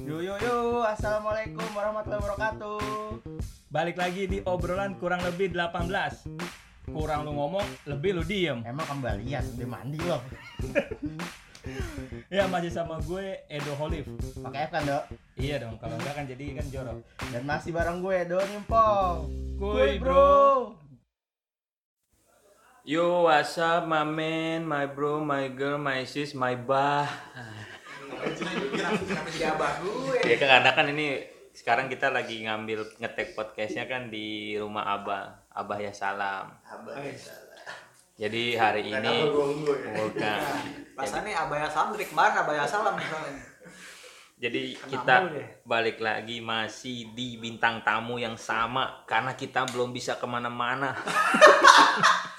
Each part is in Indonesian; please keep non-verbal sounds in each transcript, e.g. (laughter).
Yo yo yo, assalamualaikum warahmatullahi wabarakatuh. Balik lagi di obrolan kurang lebih 18 Kurang lu ngomong, lebih lu diem Emang kembalian udah mandi loh. (laughs) Ya masih sama gue Edo Holif Pakai F kan dok. Iya dong, kalau enggak kan jadi kan jorok Dan masih bareng gue Do Nimpong. Kuy, bro. Yo, what's up my man, my bro, my girl, my sis, my bah Ya kan karena kan ini sekarang kita lagi ngambil ngetek podcastnya kan di rumah Abah Abah ya salam Jadi hari ini Bukan (laughs) Rasanya abaya salam dari kemarin abaya salam misalnya. Jadi kita deh. balik lagi masih di bintang tamu yang sama karena kita belum bisa ke mana-mana. (laughs)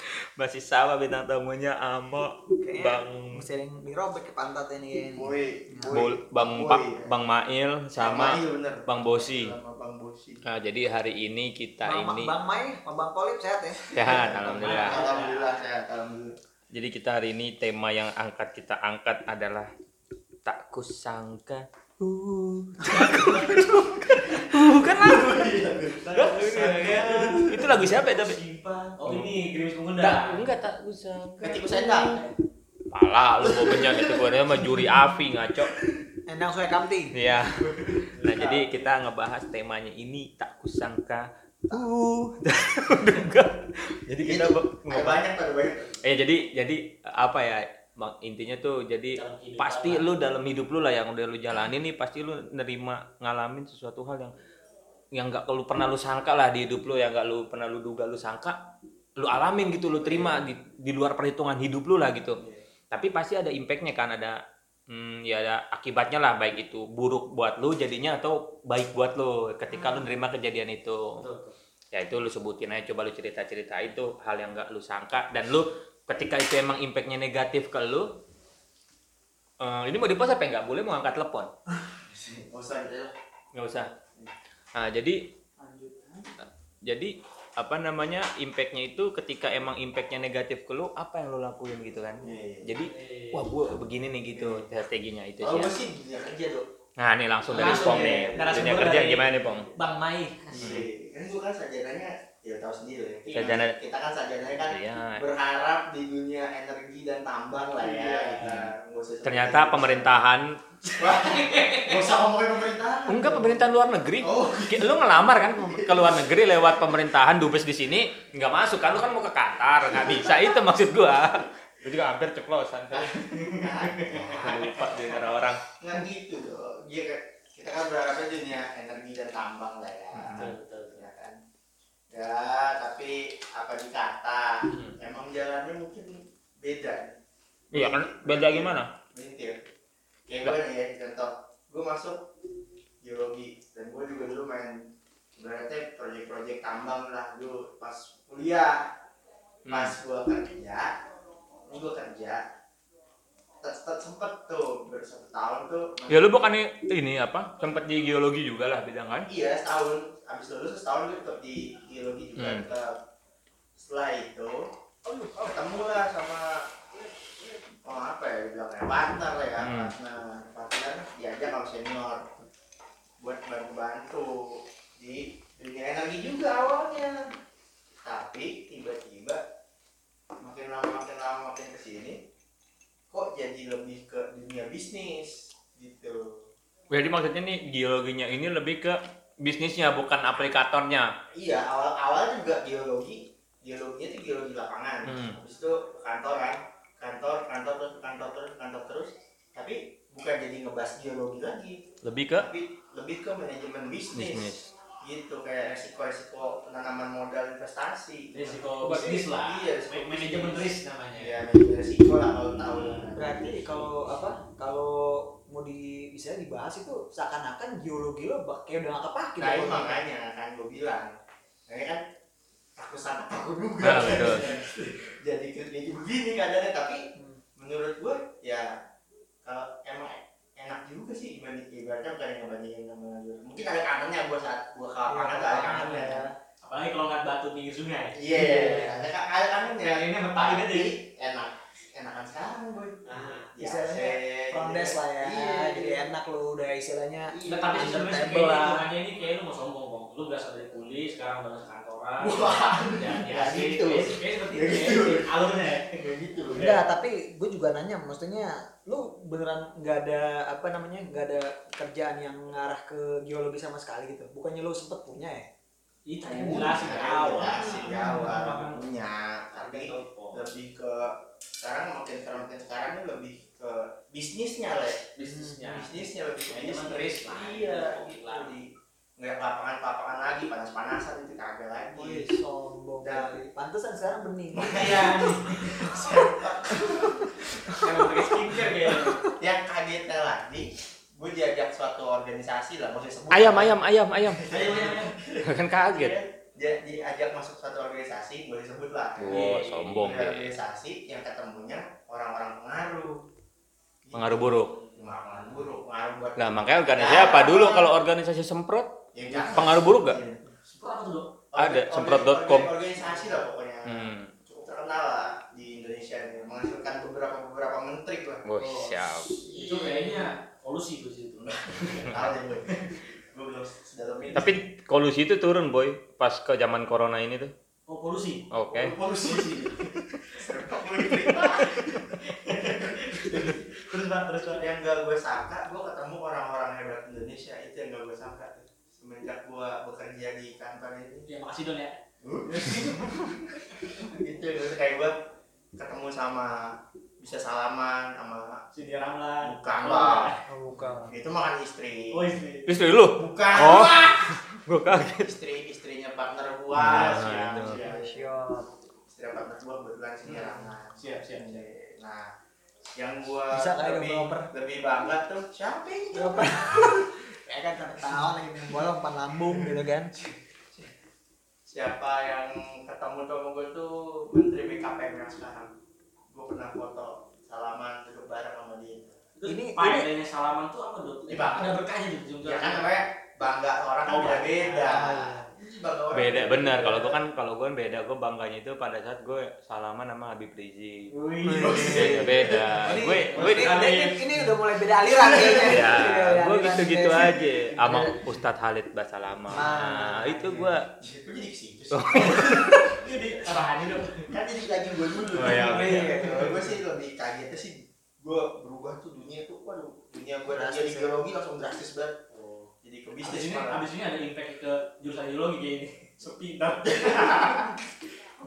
masih sama bintang tamunya ama Kayaknya Bang mesti ada yang dirobek ke pantat ini. Boy, Bol- Bang Boy. Pak Bang Mail sama Iya bener. Bang Bosi. Sama Bang Bosi. Nah, jadi hari ini kita Bang, ini Bang Mai, sama Bang Polip sehat ya? sehat alhamdulillah. Alhamdulillah sehat, alhamdulillah. Jadi kita hari ini tema yang angkat kita angkat adalah tak kusangka. Uh, bukan lagu. Itu lagu siapa ya tapi? Oh ini Grimis Tak, Pengundang. enggak tak kusangka. Ketik Usendang. Pala lu mau benyang itu gua sama juri Avi ngaco. Endang Suai Kamti. Iya. Nah, jadi kita ngebahas temanya ini tak kusangka. Uh, (laughs) jadi kita banyak banyak. Eh jadi jadi apa ya? Mak- Intinya tuh jadi pasti lah. lu dalam hidup lu lah yang udah lu jalanin nih pasti lu nerima ngalamin sesuatu hal yang yang nggak lu pernah lu sangka lah di hidup lu yang nggak lu pernah lu duga lu sangka lu alamin gitu lu terima di, di luar perhitungan hidup lu lah gitu tapi pasti ada impactnya kan ada hmm, ya ada akibatnya lah baik itu buruk buat lu jadinya atau baik buat lu ketika lu nerima kejadian itu Betul, betul. ya itu lu sebutin aja coba lu cerita cerita itu hal yang nggak lu sangka dan lu ketika itu emang impactnya negatif ke lu eh, ini mau dipost apa nggak boleh mau angkat telepon (laughs) Nggak usah nggak usah nah jadi jadi apa namanya impactnya itu ketika emang impactnya negatif ke lu apa yang lu lakuin gitu kan Iya, iya. jadi wah gua begini nih gitu strateginya itu sih gue ya. sih dunia kerja dok. nah nih langsung dari Langsung Pong ya. nih dunia kerja gimana nih Pong Bang Mai. Iya. Kan gue kan sarjananya ya tahu sendiri ya. Kita- kan sarjananya kan iya berharap di dunia energi dan tambang lah ya. Iya. Kita usah ternyata pemerintahan nggak usah ngomongin pemerintahan. enggak pemerintahan luar negeri Oh, lu ngelamar kan ke luar negeri lewat pemerintahan dubes di sini nggak masuk kan lu kan mau ke Qatar nggak bisa itu maksud gua lu juga hampir ceplosan kan lupa dengar orang nggak gitu dong. Dia kan- kita kan berharapnya dunia energi dan tambang lah ya. Betul, ya tapi apa dikata Hmm. emang jalannya mungkin beda. Iya kan? Beda gimana? Mintir kayak gue nih ya contoh. Gue masuk geologi dan gue juga dulu main berarti proyek-proyek tambang lah dulu pas kuliah. Pas gue kerja gue kerja sempet tuh baru satu tahun tuh ya lu bukannya ini apa? Sempet di geologi juga lah bidang kan? Iya setahun habis lulus setahun tetap di geologi juga Hmm. tetap. Setelah itu ketemu lah sama oh apa ya dibilangnya partner lah ya Hmm. partner partner diajak sama senior buat bantu-bantu di dunia energi juga awalnya tapi tiba-tiba makin lama makin lama makin ke sini kok jadi lebih ke dunia bisnis gitu jadi maksudnya nih geologinya ini lebih ke bisnisnya bukan aplikatornya Iya, awal awal juga geologi, geologinya itu geologi lapangan. Hmm. Habis itu kantor kan, kantor, kantor terus, kantor terus, kantor terus. Tapi bukan jadi ngebahas geologi lagi, lebih ke tapi lebih ke manajemen bisnis. bisnis Gitu kayak resiko-resiko penanaman modal investasi. Risiko bisnis lah. Iya, risiko Manajemen bisnis. risk namanya. Iya, manajemen resiko lah kalau tahu. Berarti kalau apa? Kalau mau di bisa dibahas itu seakan-akan geologi lo kayak udah nggak kepake. Nah, itu dong. makanya kan gue bilang. Makanya kan aku sana aku (laughs) juga. Nah, betul. jadi kayak begini keadaannya tapi menurut gue ya kalau emang enak juga sih dibanding ibaratnya bukan yang ngebandingin sama mungkin ada kangennya gue saat gue ke lapangan Iya, gak ada kangen kangennya ya. Apalagi kalau nggak batu pinggir sungai. iya ada ka- ada kangennya Yang ini mentahin aja. Enak enakan sekarang boy Nah, Di Istilahnya AC, front gitu desk lah ya Iya, jadi iya. enak lu udah istilahnya Iya. Nah, tapi sebenarnya ini kayak lu mau sombong bang. Lu berasal dari kuli, sekarang udah masuk kantoran. Wah, Ya, ya, gitu. Kayak kayak seperti itu. gitu. ya, Alurnya. ya. kayak gitu Enggak, tapi gue juga nanya, maksudnya lu beneran nggak ada apa namanya nggak ada kerjaan yang ngarah ke geologi sama sekali gitu? Bukannya lu sempet punya ya? Ih, tadi jelasin di awal. jelasin awal punya tapi lebih ke sekarang makin sekarang makin sekarang ini lebih ke bisnisnya lah bisnisnya. bisnisnya lebih ke bisnis lah. iya gitu di nggak lapangan lapangan lagi panas panasan itu kagak lagi Wih, sombong Dan- kali. Pantesan sekarang bening. (laughs) Iya. Emang pakai skincare kayaknya. yang kagetnya lagi gue diajak suatu organisasi lah maksudnya sebut Ayam, ayam, ayam, ayam. Ayo. Kan kaget. Dia diajak masuk suatu organisasi boleh sebut lah Wow, sombong Di deh. organisasi yang ketemunya orang-orang pengaruh Pengaruh buruk. pengaruh buruk pengaruh buat Nah, makanya organisasi apa dulu kalau organisasi semprot? Ya, jangan. Pengaruh buruk gak? Iya. Semprot Dok? Ada, semprot.com. organ- organisasi lah pokoknya Hmm. cukup terkenal lah di Indonesia ini menghasilkan beberapa beberapa menteri lah Wah, siap. Itu kayaknya polusi tuh situ. tahu deh (laughs) Tapi kolusi itu turun, boy, pas ke zaman corona ini tuh. Oh, polusi. Oke. polusi sih (laughs) serba politik Terus Pak, terus Pak. yang gak gue sangka gue ketemu orang-orang hebat Indonesia itu yang gak gue sangka semenjak gue bekerja di kantor ini Ya, makasih Don ya. itu kayak gue ketemu sama bisa salaman sama Sidi Ramlan. bukan lah Oh, bukan. itu makan istri Oh, istri. Istri lu? bukan Oh. Gua (laughs) kaget. istri istrinya partner Nah, gua siap, itu. siap. Siap. istri partner gua kebetulan sih Rangan. Siap, siap, siap. nah yang gua Bisa kali lebih, lebih bangga tuh siapa ini? (laughs) Kayak kan tahu lagi nih bola umpan lambung gitu kan. siapa yang ketemu sama gua tuh menteri BKPM yang sekarang gua pernah foto salaman duduk bareng sama dia Terus Ini- faedahnya salaman tuh apa, Dok? Pak. Ada berkahnya di ujung ya kan namanya bangga orang kan Oh, beda iya. benar. Kalau gua kan kalau gua kan beda. Gua bangganya itu pada saat gue salaman sama Habib Rizik. Wih. Beda beda. Gue gue ini, ini ini, ini udah mulai beda aliran ya, Iya, gue gitu-gitu guys. aja sama Ustadz Khalid Basalamah. Ah, Nah, itu gua Gua jadi ke situ Oh. (laughs) Jadi arahannya Dok. kan jadi lagi gue dulu Oh, iya. Kalau gue sih lebih kagetnya sih gue berubah tuh dunia tuh waduh dunia gue dari Drastis, jadi geologi langsung drastis banget jadi ke Abis bisnis ini, malah abis ini ada impact ke jurusan geologi kayak ini. Sepi, ntar.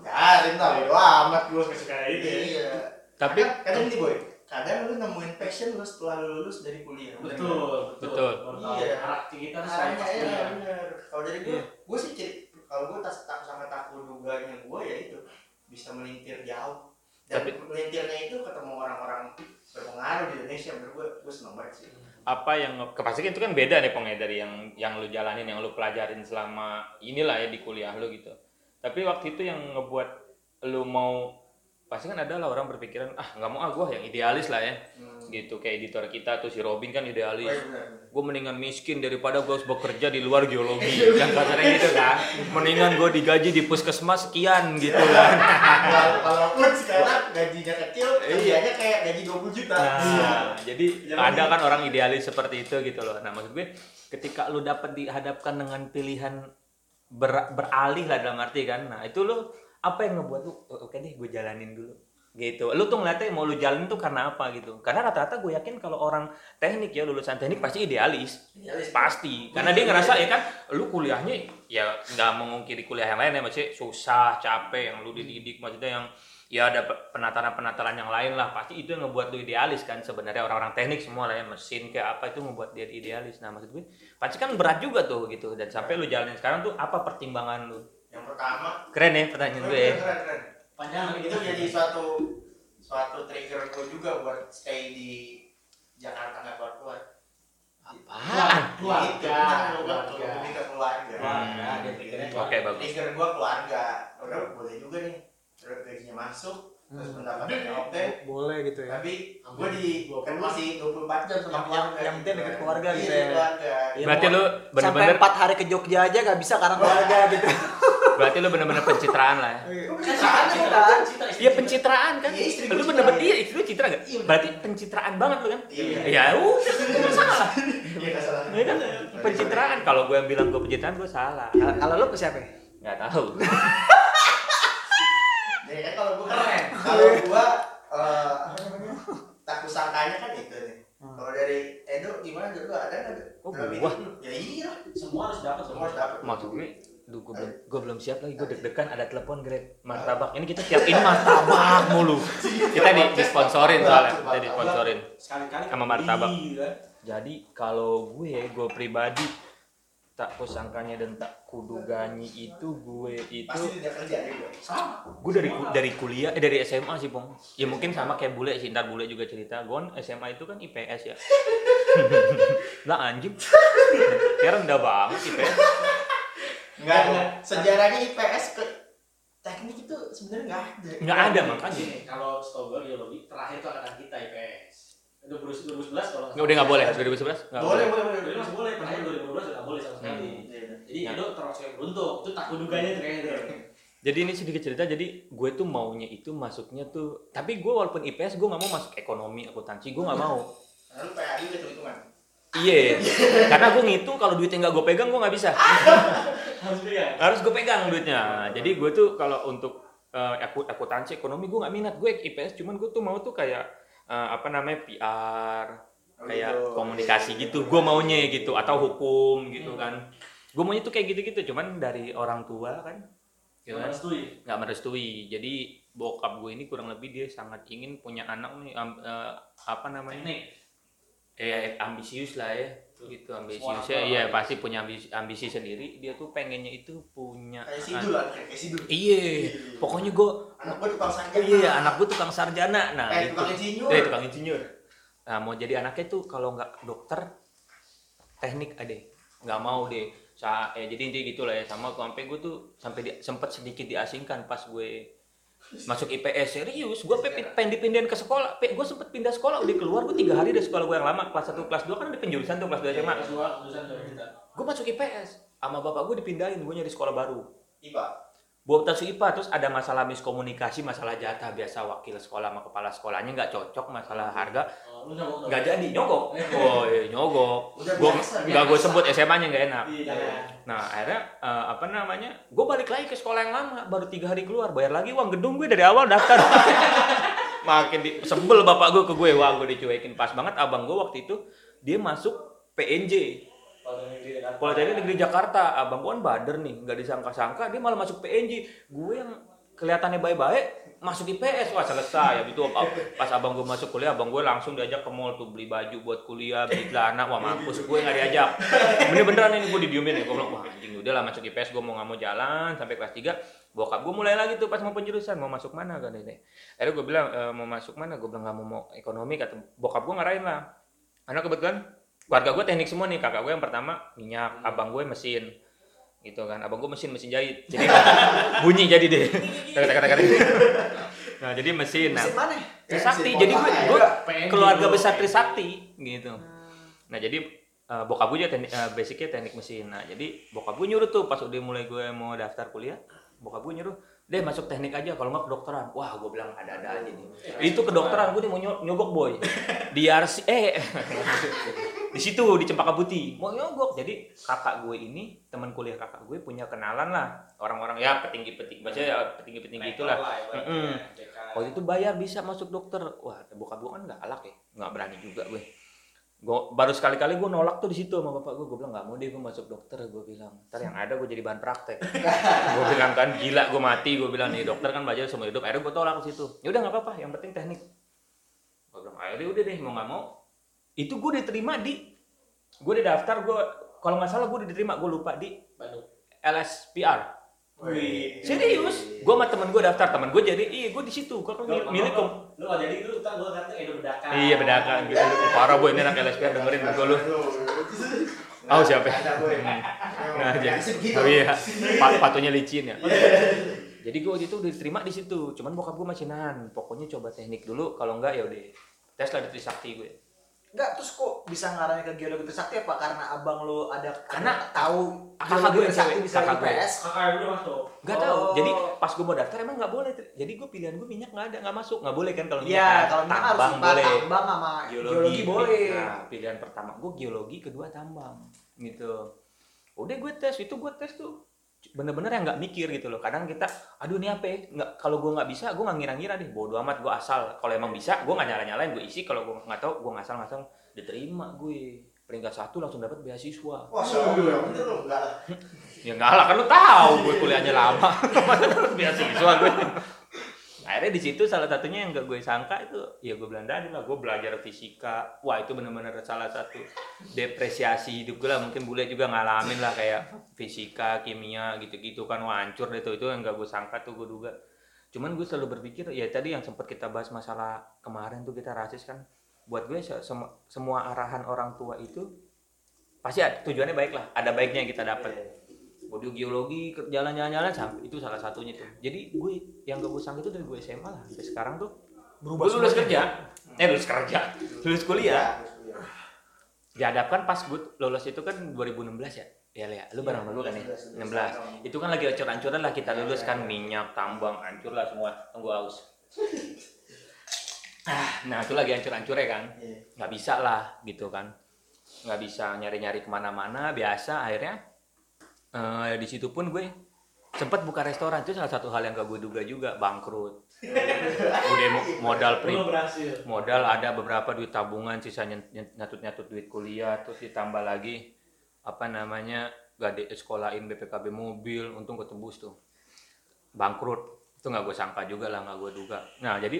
ya rinta bodo amat gue Suka itu ya. iya tapi kadang, kadang nih boy kadang lu nemuin passion lu setelah lu lulus dari kuliah Betul, Betul. Baru tahu. Iya. Karakter kita sama ya ya. bener kalau dari gue Iya. gue sih ciri kalau gue tak tak sama takut duganya gue ya itu bisa melintir jauh dan Tapi- melintirnya itu ketemu orang-orang berpengaruh di Indonesia menurut gue gue seneng banget sih apa yang kepastikan itu kan beda nih pong ya dari yang yang lu jalanin yang lu pelajarin selama inilah ya di kuliah lu gitu. Tapi waktu itu yang ngebuat lu mau pasti kan ada lah orang berpikiran ah nggak mau ah gua yang idealis lah ya. Hmm. gitu kayak editor kita tuh si Robin kan idealis. Iya, gue mendingan miskin daripada gue harus bekerja di luar geologi. Kan kasarnya gitu kan. Mendingan gue digaji di puskesmas sekian gitu kan. Wala- walaupun sekarang gajinya kecil kerjanya kayak gaji 20 juta. Nah, jadi Jangan ada kan orang idealis seperti itu gitu loh. Nah, maksud gue ketika lu dapat dihadapkan dengan pilihan ber- beralih lah dalam arti kan. Nah, itu lu apa yang ngebuat lu "Oh, oke deh gue jalanin dulu gitu. Lu tuh ngeliatnya mau lu jalanin tuh karena apa gitu. Karena rata-rata gue yakin kalau orang teknik ya lulusan teknik pasti idealis. Idealis. Pasti. Karena dia ngerasa ya kan lu kuliahnya ya nggak mengungkiri kuliah yang lain ya maksudnya susah, capek yang lu dididik maksudnya yang ya ada pe- penataran-penataran yang lain lah pasti itu yang ngebuat lu idealis kan sebenarnya orang-orang teknik semua lah ya mesin kayak apa itu ngebuat dia idealis nah maksud gue pasti kan berat juga tuh gitu dan sampai lu jalanin sekarang tuh apa pertimbangan lu pertama keren ya pertanyaan gue ya keren, keren, keren. Panjang itu jadi suatu suatu trigger gue juga buat stay di Jakarta nggak keluar keluar apaan Keluarga, keluarga. lebih ke keluarga Keluarga, Hmm. dia pikirnya Oke, bagus. trigger gue keluarga udah boleh juga nih terus gajinya masuk terus Hmm. pendapatannya oke Boleh gitu ya. tapi gue di kan masih 24 jam sama Yang- keluarga yang penting deket keluarga Iya, gitu deket ya. keluarga Iya, berarti lu Sampai bener-bener empat hari ke Jogja aja gak bisa karena keluarga gitu. (laughs) Berarti lu bener-bener pencitraan lah ya. Gue Kan pencitraan citra, kan? Iya pencitraan kan? Iya, lu bener-bener citra. iya istri lu citra gak? Iya. Berarti pencitraan banget lu kan? Iya. Ya udah salah. Iya salah. Ya kan? Pencitraan. Kalau gue yang bilang gue pencitraan gue salah. Kalau- lu ke siapa? Nggak tahu. (laughs) Jadi kan kalau gua keren. Kalau gua eh, apa namanya? Tak kusangkanya kan itu nih. Hmm. Kalau dari Edo gimana dulu ada nggak? Oh, gua. Ya iya. Semua harus dapat Semua harus dapat. Maksud gue, Duh, gue belum, gue belum siap lagi. Gue deg-degan ada telepon Grab martabak. Ini kita tiap ini (laughs) martabak mulu. Kita di disponsorin soalnya. Kita disponsorin. Sama martabak. Jadi kalau gue, gue pribadi tak kusangkanya dan tak kuduganya itu gue itu. Sama. gue dari dari kuliah eh dari SMA sih pong ya mungkin sama kayak bule sih ntar bule juga cerita gue kan SMA itu kan IPS ya (laughs) lah anjing kira rendah banget IPS Enggak ada. Sejarahnya IPS ke teknik itu sebenarnya nggak ada. nggak ada makanya Gini, kalau setahu gue geologi terakhir itu angkatan kita IPS. 2011 kalau nggak udah nggak boleh 2011 nggak Boleh, boleh, boleh. Jadi masih boleh, terakhir 2012 udah nggak boleh sama sekali. Iya. Jadi itu termasuk yang beruntung. Itu tak kayaknya tuh. jadi ini sedikit cerita jadi gue tuh maunya itu masuknya tuh tapi gue walaupun IPS gue nggak mau masuk ekonomi akuntansi gue nggak mau Lalu PAI udah hitungan. iya karena gue ngitung kalau duitnya nggak gue pegang gue nggak bisa (laughs) Harus harus gue pegang duitnya. Jadi gue tuh kalau untuk eh, aku akuntansi ekonomi gue nggak minat. Gue IPS cuman gue tuh mau tuh kayak eh, apa namanya PR kayak komunikasi gitu. Gue maunya gitu atau hukum gitu kan. Gue maunya tuh kayak gitu-gitu cuman dari orang tua kan. Gimana studi? nggak merestui. Jadi bokap gue ini kurang lebih dia sangat ingin punya anak nih am- eh, apa namanya? Teknik. eh ambisius lah ya gitu. Semua ambisiusnya iya tua. pasti punya ambisi, ambisi sendiri. Dia tuh pengennya itu punya Kayak sidul lah, kayak sidul. iya. Pokoknya gue Anak gua tukang sarjana. iya anak gue tukang sarjana. Nah Eh, itu tukang insinyur. eh tukang insinyur. Nah mau jadi anaknya tuh kalau nggak dokter teknik ade. Nggak mau deh Sa eh, jadi intinya gitu lah ya. Sama sampai gue tuh sampai di, sempat sedikit diasingkan pas gue masuk IPS serius. Gue pengen dipindahin ke sekolah. Gue sempet pindah sekolah. Udah keluar gue tiga hari dari sekolah gue yang lama. Kelas 1 kelas 2 kan ada penjurusan tuh kelas 2 SMA dua, gue masuk IPS sama bapak gue dipindahin. Gue nyari sekolah baru. IPA. Buat masuk IPA terus ada masalah miskomunikasi masalah jatah biasa wakil sekolah sama kepala sekolahnya nggak cocok masalah harga. Oh, nggak? Jadi nyogok. Oh iya nyogok. Udah gue biasa, nggak gue sebut SMA nya nggak enak. Iya. nah akhirnya eh, apa namanya gue balik lagi ke sekolah yang lama baru tiga hari keluar. Bayar lagi uang gedung gue dari awal daftar. (laughs) Makin di, sebel bapak gue ke gue wah gue dicuekin. Pas banget abang gue waktu itu dia masuk PNJ Politeknik Jakarta. Politeknik Negeri Jakarta, abang gue kan bader nih, nggak disangka-sangka dia malah masuk PNJ. Gue yang kelihatannya baik-baik masuk IPS wah selesai habis itu pas abang gue masuk kuliah abang gue langsung diajak ke mall tuh beli baju buat kuliah beli celana. Wah mampus gue nggak diajak. Bener beneran ini gue didiemin ya. Gue bilang wah anjing udah lah masuk IPS gue mau nggak mau jalan. Sampai kelas 3 bokap gue mulai lagi tuh pas mau penjurusan mau masuk mana kan ini akhirnya gue bilang "E, mau masuk mana? Gue bilang nggak mau mau ekonomi kata bokap gue ngarahin lah. Karena kebetulan keluarga gue teknik semua nih kakak gue yang pertama minyak abang gue mesin gitu kan. Abang gue mesin mesin jahit. Jadi (laughs) bunyi jadi deh. Kata kata kata nah jadi mesin nah. Mesin mana? Trisakti. Mesin jadi gue gue keluarga dulu. besar Trisakti gitu. Nah jadi eh, bokap gue juga teknik, eh, basicnya teknik mesin. Nah jadi bokap gue nyuruh tuh pas udah mulai gue mau daftar kuliah bokap gue nyuruh deh masuk teknik aja kalau nggak kedokteran. Wah gue bilang ada ada aja nih. Itu kedokteran gue nih mau nyo- nyogok boy. Di RC eh (laughs) di situ di Cempaka Putih. Mau nyogok. Jadi kakak gue ini teman kuliah kakak gue punya kenalan lah. Orang-orang ya petinggi petinggi maksudnya ya petinggi petinggi itulah Mm-mm. waktu itu bayar bisa masuk dokter. Wah bokap gue kan nggak galak ya. Nggak berani juga gue gue baru sekali-kali gue nolak tuh di situ sama bapak gue gue bilang nggak mau deh gue masuk dokter. Gue bilang ntar yang ada gue jadi bahan praktek. Gue bilang kan gila gue mati. Gue bilang nih dokter kan belajar semua hidup. Akhirnya gue tolak ke situ. Ya udah nggak apa-apa yang penting teknik. Gue bilang akhirnya udah deh mau nggak mau. Itu gue diterima di. Gue udah daftar gue kalau nggak salah gue udah diterima gue lupa di. Bandung. LSPR Wih. serius gue sama temen gue daftar temen gue jadi iya gue di situ gue kan mil- milik kom- Lu nggak jadi dulu kan gua kata Edo bedakan. Iya bedakan gitu. Parah boy ini anak LSPR dengerin gue lu. Oh, siapa? Ada gue. Nah, jadi, oh iya, pa- patunya licin ya. Jadi gue waktu itu udah diterima di situ. Cuman bokap gue masih nahan. Pokoknya coba teknik dulu. Kalau enggak ya udah tes lah di Trisakti gue. Enggak, terus kok bisa ngarahnya ke geologi Trisakti apa karena abang lu ada Karena tahu kakak geologi gue yang cewek, bisa kakak gue. IPS? Kakak udah masuk. Gak Oh. tahu. Jadi pas gue mau daftar emang nggak boleh. Jadi gue pilihan gue minyak nggak ada, nggak masuk, nggak boleh kan kalau minyak. Iya, kan? kalau minyak harus boleh. tambang sama geologi, boleh. Nah, pilihan pertama gue geologi, kedua tambang, gitu. Udah gue tes, itu gue tes tuh bener-bener yang nggak mikir gitu loh. Kadang kita, aduh ini apa? ya? Nggak, kalau gue nggak bisa, gue nggak ngira-ngira deh. Bodoh amat, gue asal. Kalau emang bisa, gue nggak nyala-nyalain, gue isi. Kalau gue nggak tahu, gue ngasal-ngasal. Diterima gue. Peringkat satu langsung dapat beasiswa. Wah, soalnya gue yang bener loh, enggak lah. (laughs) Ya enggak lah, kan lu tahu gue kuliahnya lama. (laughs) Beasiswa gue. Akhirnya di situ salah satunya yang gak gue sangka itu ya gue bilang tadi lah gue belajar fisika. Wah itu benar-benar salah satu depresiasi hidup gue lah. Mungkin bule juga ngalamin lah kayak fisika, kimia gitu-gitu kan wah hancur deh tuh itu yang gak gue sangka tuh gue duga. Cuman gue selalu berpikir ya tadi yang sempat kita bahas masalah kemarin tuh kita rasis kan. Buat gue se- sem- semua arahan orang tua itu pasti ada, tujuannya baik lah. Ada baiknya yang kita dapat audio geologi ke- jalan-jalan-jalan sampai itu salah satunya tuh. Jadi gue yang gak gue sangka itu dari gue SMA lah sampai sekarang tuh. Berubah gue lulus kerja. Eh lulus kerja. Lulus kuliah. Dihadapkan pas gue lulus itu kan 2016 ya ya Lea, lu bareng sama gue kan ya? 16 itu kan lagi ancur-ancuran lah kita lulus kan minyak tambang hancur lah semua. Tunggu aus (laughs) Ah, nah itu lagi hancur-hancurnya kan Iya. nggak bisa lah gitu kan. Nggak bisa nyari-nyari ke mana-mana biasa akhirnya eh, di situ pun gue sempat buka restoran. Itu salah satu hal yang gak gue duga juga bangkrut. Udah mo- modal pri modal ada beberapa duit tabungan sisanya nyatut nyatut duit kuliah terus ditambah lagi apa namanya gade sekolahin BPKB mobil untung ketebus tuh. Bangkrut. Itu nggak gue sangka juga lah nggak gue duga. Nah jadi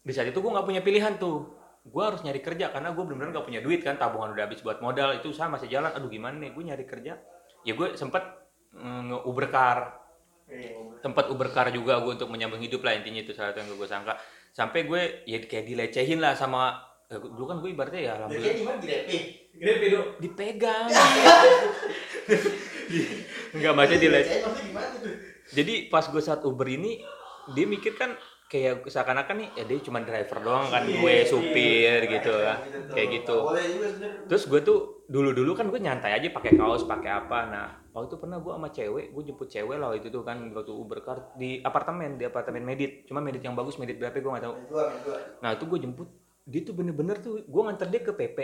di saat itu gue nggak punya pilihan tuh. Gue harus nyari kerja karena gue benar-benar nggak punya duit kan tabungan udah habis buat modal itu usaha masih jalan aduh gimana nih gue nyari kerja ya gue sempet mm, nge-uber car. Ngobrol. tempat Uber car juga gue untuk menyambung hidup lah intinya itu salah satu yang gue sangka. Sampai gue ya kayak dilecehin lah sama eh, dulu kan gue ibaratnya ya alhamdulillah. Gimana? Dipegang. (laughs) Nggak dilecehin Dilecehin maksudnya tuh? jadi pas gue saat Uber ini dia mikir kan kayak seakan-akan nih ya dia cuma driver doang kan gue supir gitu kan kayak gitu. Terus gue tuh dulu-dulu kan gue nyantai aja pakai kaos pakai apa. Nah waktu itu pernah gue sama cewek gue jemput cewek lah itu kan waktu Uber car di apartemen di apartemen Medit. Cuma Medit yang bagus Medit berapa gue nggak tahu. Nah itu gue jemput dia tuh bener-bener tuh gue nganter dia ke PP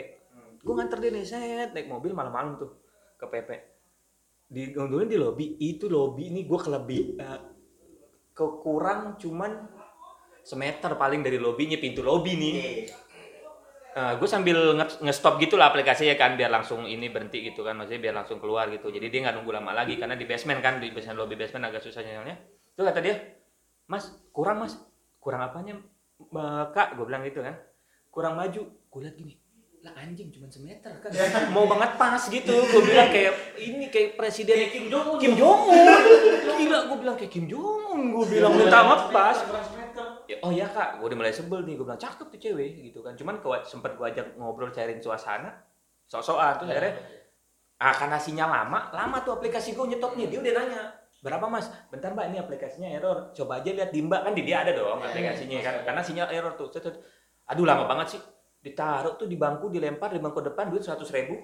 gue nganter dia nih set naik mobil malam-malam tuh ke PP di di lobby. Itu lobby ini gue kelebih eh, kekurang cuman semeter paling dari lobbynya pintu lobby nih. Oke. gue sambil nge- nge-stop gitu lah aplikasinya kan biar langsung ini berhenti gitu kan maksudnya biar langsung keluar gitu. Jadi dia nggak nunggu lama lagi karena di basement kan di basement lobby basement agak susah nyalanya itu kata dia mas kurang mas. Kurang apanya "Eh, kak? Gue bilang gitu kan. Kurang maju. Gue liat gini lah anjing cuma semeter kan. (laughs) Mau banget pas gitu. Gue bilang kayak ini kayak presiden Kim Jong Un Kim Jong Un gila gue bilang kayak Kim Jong Un gue bilang minta maaf pas Ya, oh ya kak, gue udah mulai sebel nih, gue bilang cakep tuh cewek gitu kan. Cuman ke, sempet gue ajak ngobrol cairin suasana, sok-sokan tuh akhirnya ah karena sinyal lama, lama tuh aplikasi gue nyetopnya. Dia udah nanya, berapa mas? Bentar mbak ini aplikasinya error. Coba aja lihat di mbak kan di dia ada dong aplikasinya kan. Karena sinyal error tuh. Aduh lama banget sih. Ditaruh tuh di bangku, dilempar di bangku depan duit seratus ribu.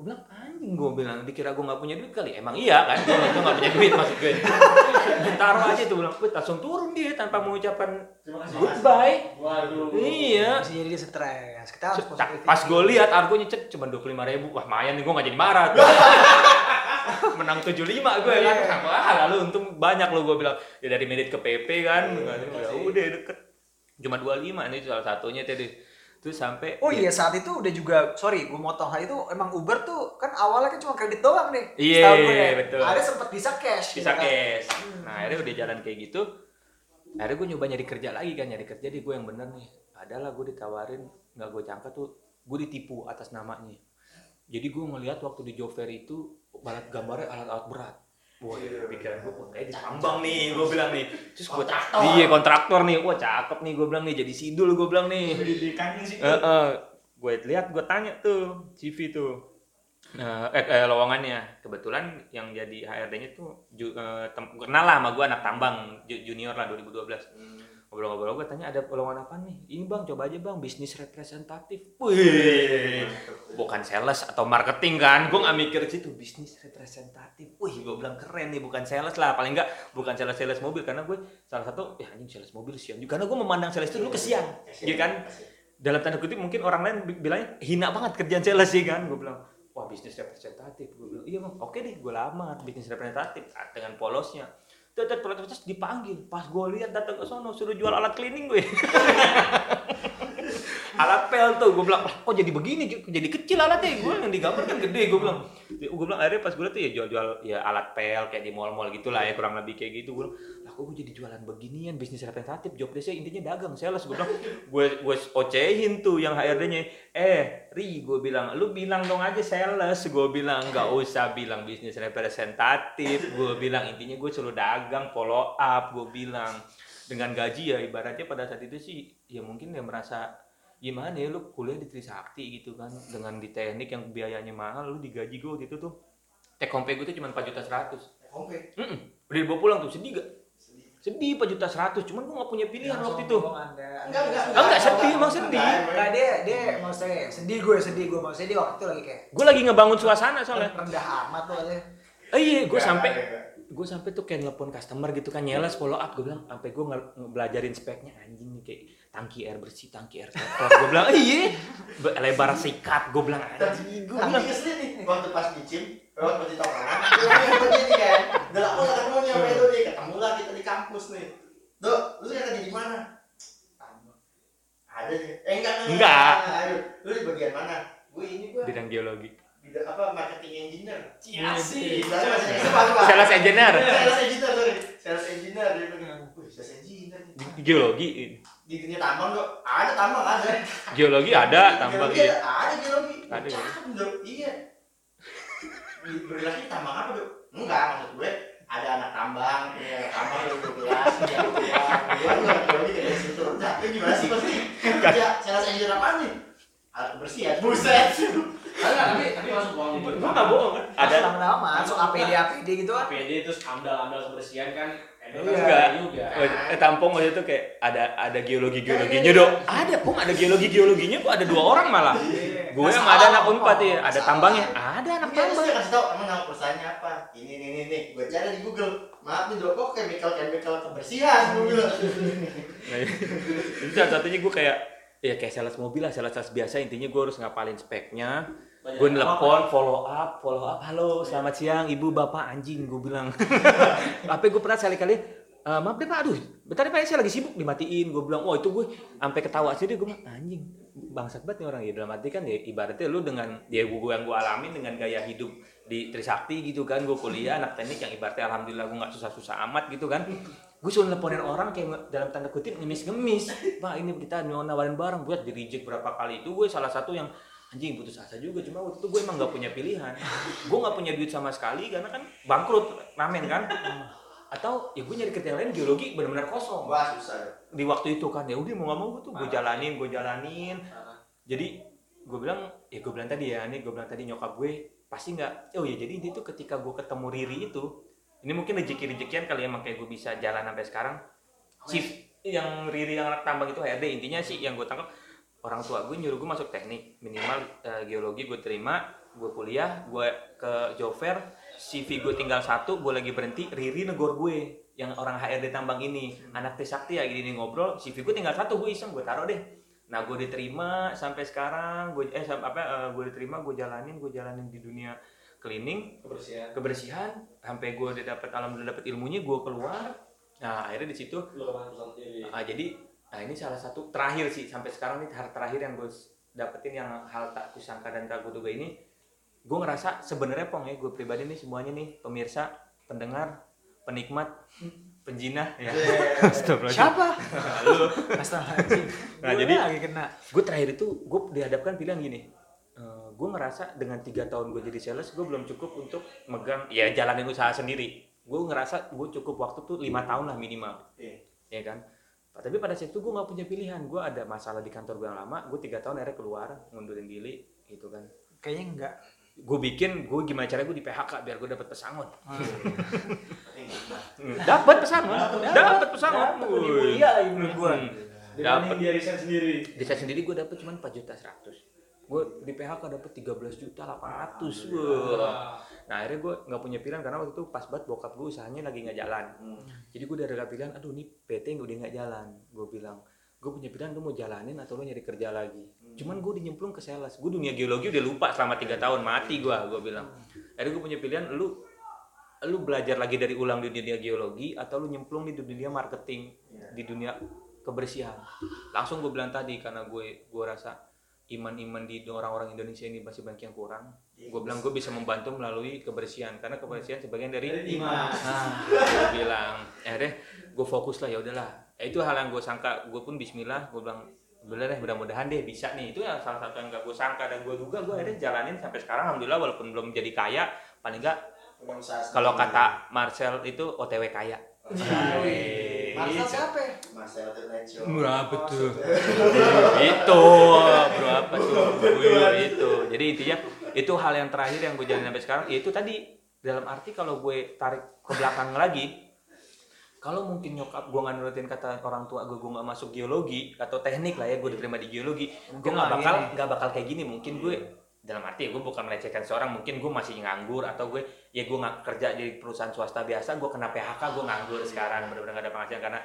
Gue bilang anjing gue bilang dikira gue nggak punya duit kali. Emang iya kan? Gue itu nggak punya duit maksud gue (laughs) ditaruh aja tuh bilang "Wih, langsung turun dia tanpa mengucapkan Terima kasih. goodbye. Waduh. iya. Bisa jadi dia stres. Kita harus positif. pas gue lihat argonya cet cuma dua puluh lima ribu. Wah mayan nih gue nggak jadi marah tuh. (laughs) menang 75 gue kan? Wah lalu untung banyak lo gue bilang. Ya dari menit ke PP kan? Ya udah deket. Cuma 25 ini salah satunya tadi terus sampai Oh iya saat itu udah juga sorry gue motong hal itu emang Uber tuh kan awalnya kan cuma kredit doang nih. Iya, Setahu gue ya. betul. Ada sempat bisa cash. bisa gitu kan. cash nah akhirnya udah jalan kayak gitu akhirnya gue nyoba nyari kerja lagi kan nyari kerja di gue yang bener nih adalah gue ditawarin nggak gue jangka tuh gue ditipu atas namanya jadi gue ngelihat waktu di job fair itu balat gambarnya alat-alat berat Wah, pikiran gue, kayak ditambang nih, gue bilang nih. Terus gue, iya kontraktor nih, wah cakep nih, gue bilang nih, jadi sidul gue bilang nih. Di kantin sih. gue lihat, gue tanya tuh CV tuh, Nah, eh, eh, lowongannya. Kebetulan yang jadi HRD-nya tuh ju, eh, tem- kenal lah sama gue anak tambang ju- junior lah 2012 ngobrol-ngobrol gue tanya ada peluang apa nih? Ini bang coba aja bang bisnis representatif. Wih. (laughs) Bukan sales atau marketing kan? Gue nggak mikir ke situ bisnis representatif. Wih gue bilang keren nih bukan sales lah. Paling nggak bukan sales sales mobil karena gue salah satu ya anjing sales mobil sian juga. Karena gue memandang sales itu dulu kesian ya kan? Dalam tanda kutip mungkin orang lain bi- bilangnya hina banget kerjaan sales sih kan? Gue bilang wah bisnis representatif. Gue bilang iya bang oke deh gue lamar bisnis representatif. Dengan polosnya Tetep terus dipanggil. Pas gue lihat datang ke sono suruh jual alat cleaning gue. (laughs) Alat pel tuh gue bilang "Lah, kok jadi begini? Jadi kecil alatnya? Gue yang digambar kan gede gue bilang. Gue bilang akhirnya pas gue liat tuh ya jual-jual ya alat pel kayak di mall-mall gitulah ya kurang lebih kayak gitu. Gue kok gue jadi jualan beginian bisnis representatif job desknya intinya dagang sales. Gue bilang gue gue ocehin tuh yang HRD-nya eh Ri gue bilang lu bilang dong aja sales. Gue bilang nggak usah bilang bisnis representatif. Gue bilang intinya gue selalu dagang follow up. Gue bilang dengan gaji ya ibaratnya pada saat itu sih ya mungkin dia merasa gimana ya lu kuliah di Trisakti gitu kan dengan di teknik yang biayanya mahal lu digaji gue waktu itu tuh. Take home pay gue tuh cuma 4 juta 100 Oke. Mm udah dibawa pulang tuh sedih gak? Sedih 4 juta 100 cuman gue gak punya pilihan waktu itu. Enggak, enggak, Ah, enggak, sedih, emang sedih. Nah, dia dia maksudnya sedih gue sedih gue maksudnya dia waktu itu lagi kayak gue lagi ngebangun suasana soalnya. Rendah amat tuh aja. Eh iya gue Enggak, sampai enggak. gue sampai tuh kayak nelpon customer gitu kan nyeles follow up. Gue bilang sampai gue ngebelajarin speknya anjing nih kayak tangki air bersih tangki air kotor gue bilang iya Be- lebar sikat gue bilang anjing gue Tapi bilang ke sini nih, waktu pas di gym, waktu di tongkrongan, gue yang begini kan. Udah lama gak ketemu nih sama Edo nih, ketemu lah kita di kampus nih. Dok, lu sekarang kerja di mana? Ada nih. Eh enggak, Enggak. Ayo, lu di bagian mana? Gue ini gue bidang geologi bidang apa marketing engineer. Inggris apa lupa? sales engineer Sales engineer, sorry. Sales engineer dia bilang. Sales engineer geologi Di dunia tambang dok, ada tambang ada. geologi ada tambang Geologi iya ada, ada geologi. Ada, ya? Cakep, dok. Iya. Berlaki tambang apa dok? Enggak, maksud gue ada anak tambang, punya tambang dua belas, dia kuliah, dia nggak geologi dari situ. Nah, gimana sih pasti? Kerja sales engineer apa nih? Alat kebersihan, buset. Enggak, tapi tapi masuk uang gue gak bohong kan ada lama-lama masuk APD APD gitu kan APD terus amdal-amdal kebersihan kan Edo Iya. kan juga. Eh, tampung waktu itu kayak ada ada geologi geologinya dong ada pung ada geologi geologinya kok ada dua orang malah gue sama ada anak unpad ya ada tambangnya ada anak Iya, tambang dia kasih tau, emang nama perusahaannya apa? Ini, ini, ini, nih. Gue cari di Google. Maaf nih dok, kok chemical-chemical kebersihan? Gue bilang. Nah, itu salah satunya gue kayak ya kayak sales mobil lah sales sales biasa. Intinya gue harus ngapalin speknya. Gue apa, nelpon follow up follow up. Halo selamat siang ibu bapak anjing gue bilang. (laughs) Tapi gue pernah sekali-kali "Eh, maaf deh pak aduh bentar ya pak saya lagi sibuk. Dimatiin gue bilang wah itu gue sampai ketawa sendiri. Gue bilang anjing bangsat banget nih orang ya. Dalam arti kan ya ibaratnya lu dengan ya gue yang gue alamin dengan gaya hidup di Trisakti gitu kan gue kuliah anak teknik yang ibaratnya alhamdulillah gue nggak susah-susah amat gitu kan gue suruh nelponin orang kayak dalam tanda kutip ngemis-ngemis. Pak ini kita mau nawarin barang. Buat di reject berapa kali itu gue salah satu yang anjing putus asa juga. Cuma waktu itu gue emang nggak punya pilihan. Gue nggak punya duit sama sekali karena kan bangkrut ramen kan. Atau ya gue nyari kerjaan lain geologi benar-benar kosong. Wah, susah dok. di waktu itu kan ya udah mau nggak mau gue tuh gue jalanin gue jalanin. Parah. jadi gue bilang ya gue bilang tadi ya ini gue bilang tadi nyokap gue pasti nggak. Oh ya jadi itu ketika gue ketemu Riri itu ini mungkin rezeki rezekian kali ya makanya gue bisa jalan sampai sekarang. Shift yang Riri yang anak tambang itu HRD intinya sih yang gue tangkap orang tua gue nyuruh gue masuk teknik. Minimal eh, geologi gue terima gue kuliah gue ke fair CV gue tinggal satu gue lagi berhenti Riri negor gue yang orang HRD tambang ini. Anak Trisakti ya gini ngobrol CV gue tinggal satu gue iseng gue taruh deh. Nah gue diterima sampai sekarang gue eh apa eh, gue diterima gue jalanin gue jalanin di dunia cleaning kebersihan. kebersihan sampai gue udah dapat alhamdulillah dapat ilmunya gue keluar nah akhirnya di situ Lu ke mana perusahaan sendiri? ah, jadi nah ini salah satu terakhir sih sampai sekarang nih hal terakhir yang gue dapetin yang hal tak kusangka dan tak kuduga ini gue ngerasa sebenarnya pong ya gue pribadi nih semuanya nih pemirsa pendengar penikmat penjinah ya (laughs) Astagfirullahaladzim. siapa (laughs) Lu. Nah, Gue jadi- lagi kena gue terakhir itu gue dihadapkan pilihan gini gue ngerasa dengan tiga tahun gue jadi sales gue belum cukup untuk megang ya jalanin usaha sendiri. Gue ngerasa gue cukup waktu tuh lima tahun lah minimal. Iya. ya kan? Tapi pada saat itu gue nggak punya pilihan. Gue ada masalah di kantor gue yang lama gue tiga tahun akhirnya keluar ngundurin diri gitu kan. Kayaknya enggak gue bikin gue gimana caranya gue di PHK biar gue dapet pesangon. Dapat pesangon. Dapat pesangon. Dapat, lebih mulia lagi menurut gua. dapat dia riset sendiri. di saya sendiri gue dapat cuma 4 juta 100 gue di PHK dapat 13 juta 800 Wah. nah akhirnya gue nggak punya pilihan karena waktu itu pas banget bokap gue usahanya lagi nggak jalan. Jadi gue udah ada pilihan aduh nih PT udah nggak jalan gue bilang. Gue punya pilihan lu mau jalanin atau lu nyari kerja lagi? Cuman gue udah nyemplung ke sales. Gue dunia geologi udah lupa selama tiga tahun mati gue gue bilang. Akhirnya gue punya pilihan lu lu belajar lagi dari ulang di dunia geologi atau lu nyemplung di dunia marketing di dunia kebersihan. Langsung gue bilang tadi karena gue gue rasa iman-iman di orang-orang Indonesia ini masih banyak yang kurang. Gue bilang gue bisa membantu melalui kebersihan karena kebersihan sebagian dari Iman. (laughs) Nah, gue bilang, akhirnya gue fokus lah ya udahlah. Ya, itu hal yang gue sangka, gue pun Bismillah, gue bilang bener deh mudah-mudahan deh bisa nih. Itu yang salah satu yang gak gue sangka dan gue juga gue akhirnya jalanin sampai sekarang. Alhamdulillah walaupun belum jadi kaya paling enggak kalau kata Marcel itu OTW kaya Marcel siapa? Ya? Marcel Show berapa tuh? (laughs) Itu berapa tuh? Wih, itu jadi intinya itu hal yang terakhir yang gue jalanin sampai sekarang. Ya itu tadi dalam arti kalau gue tarik ke belakang lagi kalau mungkin nyokap gue nggak nurutin kata orang tua gue gue nggak masuk geologi atau teknik lah ya gue diterima di geologi gue nggak bakal gini. nggak bakal kayak gini. Mungkin gue dalam arti gue bukan melecehkan seorang mungkin gue masih nganggur atau gue ya gue nggak kerja di perusahaan swasta biasa gue kena PHK gue nganggur sekarang benar-benar gak ada penghasilan karena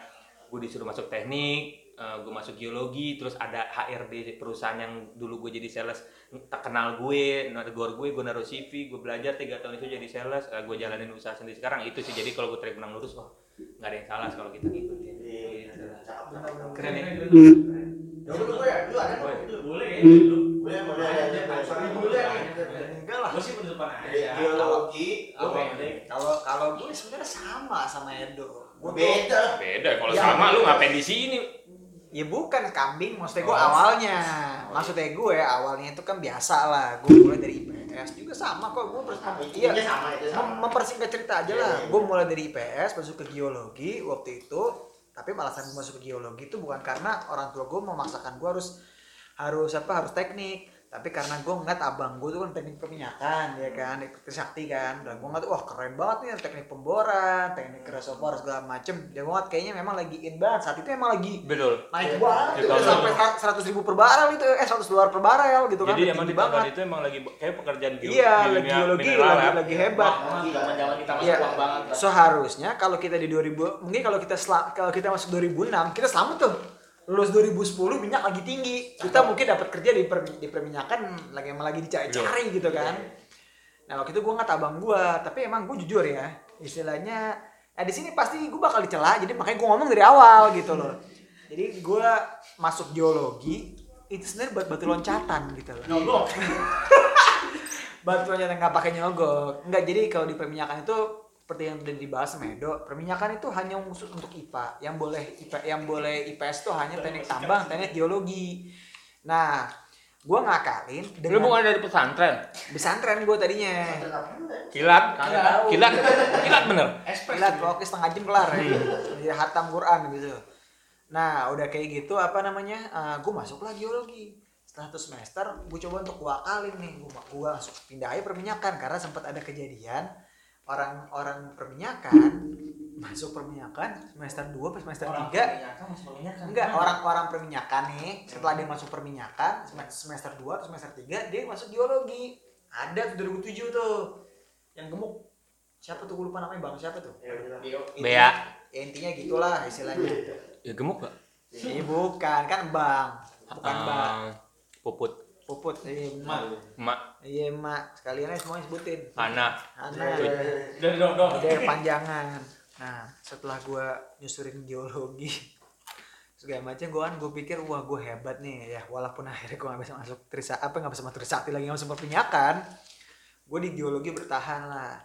gue disuruh masuk teknik eh, gue masuk geologi terus ada HRD perusahaan yang dulu gue jadi sales tak kenal gue negor gue gue naruh CV gue belajar tiga tahun itu jadi sales eh, gue jalanin usaha sendiri sekarang itu sih jadi kalau gue tarik benang lurus wah nggak ada yang salah kalau kita ngikutin Iya, Gitu keren ya Dulu gue ya, dulu ada kok. Boleh kayaknya dulu. Boleh, boleh. Tapi dulu ya. Enggak lah. Gue sih penutupan aja. Iya, Geologi, Apa gue yang Kalau kalau gue sebenarnya sama Edo. Gue beda. beda kalau Ya, sama lu ngapain di sini Ya bukan kambing, maksudnya gue Oh. awalnya. Maksudnya gue awalnya itu kan biasa lah. Gue mulai dari IPS juga sama kok. Gue pers- Sama, iya, sama itu sama. mem- mempersingkat cerita aja Iya, lah. iya, Gue mulai dari IPS masuk ke geologi waktu itu. Tapi alasan gue masuk ke geologi itu bukan karena orang tua gue memaksakan gue harus harus apa harus teknik tapi karena gue ngeliat abang gue tuh kan teknik perminyakan ya kan teknik Trisakti kan. Dan gue ngeliat wah keren banget nih teknik pemboran teknik reservoir segala macem. Dan gue ngeliat kayaknya memang lagi in banget. Saat itu emang lagi betul. naik Iya. banget Iya, tuh, kalau- sampai seratus ribu per barel itu eh seratus dolar per barel gitu kan jadi emang di banget. itu emang lagi kayak pekerjaan geo- iya lagi geologi mineral lagi, ya. lagi hebat Zaman-zaman kita masuk Iya. uang banget. seharusnya kalau kita di 2000 mungkin kalau kita sel- kalau kita masuk 2006 kita selamat tuh lulus 2010 minyak lagi tinggi. Kita mungkin dapat kerja di per, di perminyakan lagi emang lagi dicari-cari gitu kan. Nah waktu itu gue nggak abang gue tapi emang gue jujur ya istilahnya eh di sini pasti gue bakal dicela jadi makanya gue ngomong dari awal gitu loh. Jadi gue masuk geologi itu sebenarnya buat batu loncatan gitu loh. Nyogok. (laughs) batu loncatan nggak pakai nyogok. Nggak jadi kalau di perminyakan itu seperti yang udah dibahas sama Edo perminyakan itu hanya khusus untuk IPA yang boleh IPA yang boleh IPS itu hanya teknik tambang teknik geologi nah gue ngakalin lu dengan bukan dari pesantren pesantren gue tadinya kilat tahu. kilat kilat bener. Lihat pokoknya setengah jam kelar ya. Jadi hatam Quran gitu. Nah, udah kayak gitu apa namanya? gue masuk lah geologi. Setelah satu semester, gue coba untuk dua kali nih. Gue gua langsung pindah aja perminyakan karena sempat ada kejadian orang-orang perminyakan masuk perminyakan semester 2 pas semester 3 enggak orang-orang perminyakan nih setelah dia masuk perminyakan sem- semester 2 atau semester 3 dia masuk geologi. Ada tuh 2007 tuh. Yang gemuk. Siapa tuh? Gue lupa namanya bang. Siapa tuh? Bea. ya intinya gitulah istilahnya. Ya gemuk gak ini bukan. Kan bang. Bukan bang. Ah, puput puput iya emak. emak. Iya emak. Sekalian aja semuanya sebutin. Anak anak Dari dong dong. udah panjangan. Nah setelah gua nyusurin geologi (laughs) segala macam gua kan gue pikir wah gue hebat nih. Ya walaupun akhirnya gue nggak bisa masuk trisa apa nggak bisa masuk trisakti lagi nggak bisa perminyakan gue di geologi bertahan lah.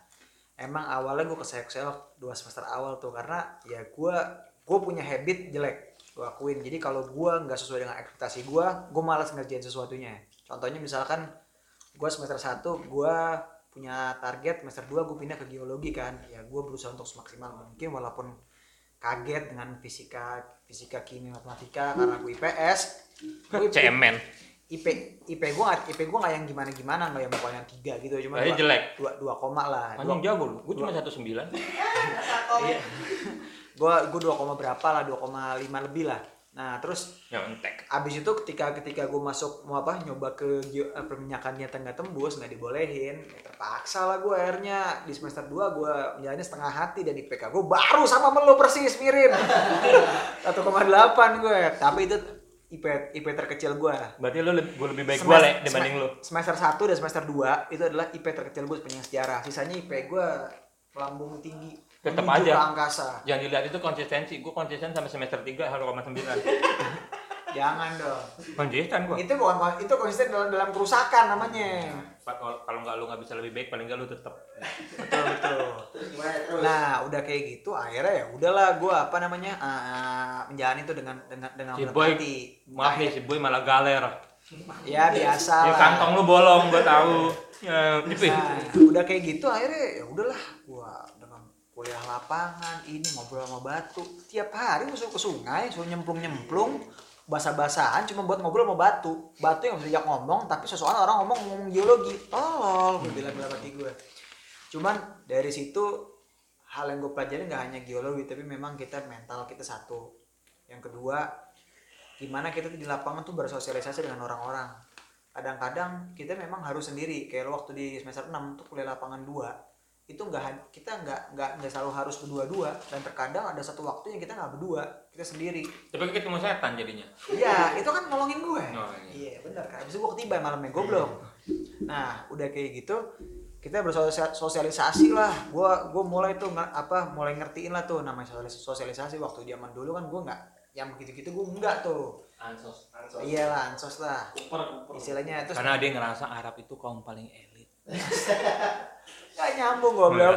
Emang awalnya gue keseok-seok dua semester awal tuh karena ya gue gue punya habit jelek gue akuin. Jadi kalau gue nggak sesuai dengan ekspektasi gue gue malas ngerjain sesuatunya contohnya misalkan gue semester 1 gue punya target semester 2 gue pindah ke geologi kan. Ya gue berusaha untuk semaksimal mungkin walaupun kaget dengan fisika fisika kimia matematika karena gue IPS gue cemen IP IP gue nggak IP gue nggak yang gimana gimana nggak yang pokoknya tiga gitu cuma dua, jelek. dua dua koma lah. Anjing jago lu. Gue cuma satu sembilan. (laughs) iya. (laughs) Gue gue dua koma berapa lah dua koma lima lebih lah nah terus Yang entek. abis itu ketika ketika gue masuk mau apa nyoba ke geo- eh, perminyakan ternyata nggak tembus nggak dibolehin ya terpaksa lah gue akhirnya di semester 2 gue menjalani setengah hati dan IPK gue baru sama melu persis mirip (laughs) 1,8 gue tapi itu IP IP terkecil gue Berarti lu lebih, gua lebih baik gua le dibanding lu. Semester 1 dan semester 2 itu adalah IP terkecil gue sepanjang sejarah. Sisanya IP gue melambung tinggi. Menuju aja. angkasa. Yang dilihat itu konsistensi. Gua konsisten sampai semester 3 0,9. (laughs) Jangan dong. Konsisten gua. Itu bukan itu konsisten dalam, dalam kerusakan namanya. Kalau nggak lu nggak bisa lebih baik, paling nggak lu tetap. Betul betul. Nah, udah kayak gitu akhirnya ya udahlah gue apa namanya? ah, menjalani itu dengan dengan dengan Si Boy, hati. maaf nih si boy malah galer. Ya biasa Ya kantong lu bolong, gua tahu. Ya. Nah, udah kayak gitu akhirnya ya udahlah dengan kuliah lapangan ini ngobrol sama batu. Tiap hari gua suruh ke sungai suruh nyemplung nyemplung basah-basahan cuma buat ngobrol sama batu. Batu yang bisa ngomong tapi sesuatu orang ngomong ngomong geologi. Tolol gue bilang dalam hati gue. Cuman dari situ hal yang gue pelajari nggak hanya geologi tapi memang kita mental kita satu. Yang kedua gimana kita di lapangan tuh bersosialisasi dengan orang-orang. Kadang-kadang kita memang harus sendiri. Kayak lo waktu di semester 6 tuh kuliah lapangan 2 itu nggak kita nggak nggak nggak selalu harus berdua-dua dan terkadang ada satu waktu yang kita nggak berdua kita sendiri Tapi ketemu setan jadinya. iya itu kan nolongin gue Oh, iya benar kan abis itu gue ketiba malamnya gue belum nah udah kayak gitu kita bersosialisasi lah gue gue mulai tuh apa mulai ngertiin lah tuh namanya sosialis- sosialisasi waktu zaman dulu kan gue nggak yang begitu gitu gue enggak tuh Ansos. Ansos. iya lah ansos lah Kuper, kuper. istilahnya terus Karena dia ngerasa Arab itu kaum paling elit. (laughs) Gak nyambung goblok.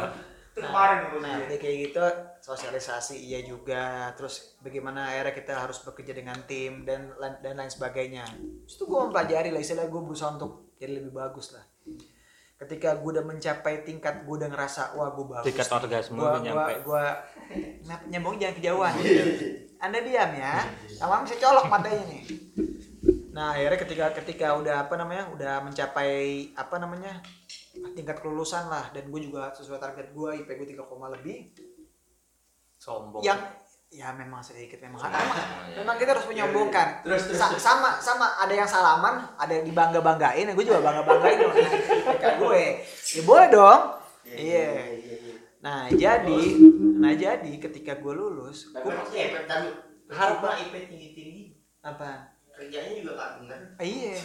Itu kemarin dulu Nah, udah kayak gitu sosialisasi iya juga. Terus bagaimana akhirnya kita harus bekerja dengan tim dan dan lain sebagainya. Terus itu gue mempelajari lah istilah gue berusaha untuk jadi lebih bagus lah. Ketika gue udah mencapai tingkat gue udah ngerasa wah gue bagus. Tingkat orgasme Gua nyampe. gua Nah, (laughs) nyambung jangan kejauhan. Anda diam ya. Sama bisa colok matanya nih. Nah, akhirnya ketika ketika udah apa namanya? udah mencapai apa namanya? Tingkat kelulusan lah dan gue juga sesuai target gue IP gue 3, lebih. Sombong. yang ya memang sedikit memang memang, iya. memang kita harus menyombongkan. Terus, terus, Sa- terus. sama sama ada yang salaman ada yang dibangga banggain gue juga bangga banggain dong IPK gue. Ya boleh dong. Iya iya, iya. nah jadi nah jadi ketika gue lulus Tapi gue Harap- IP tinggi tinggi apa kerjanya juga kan bener. iya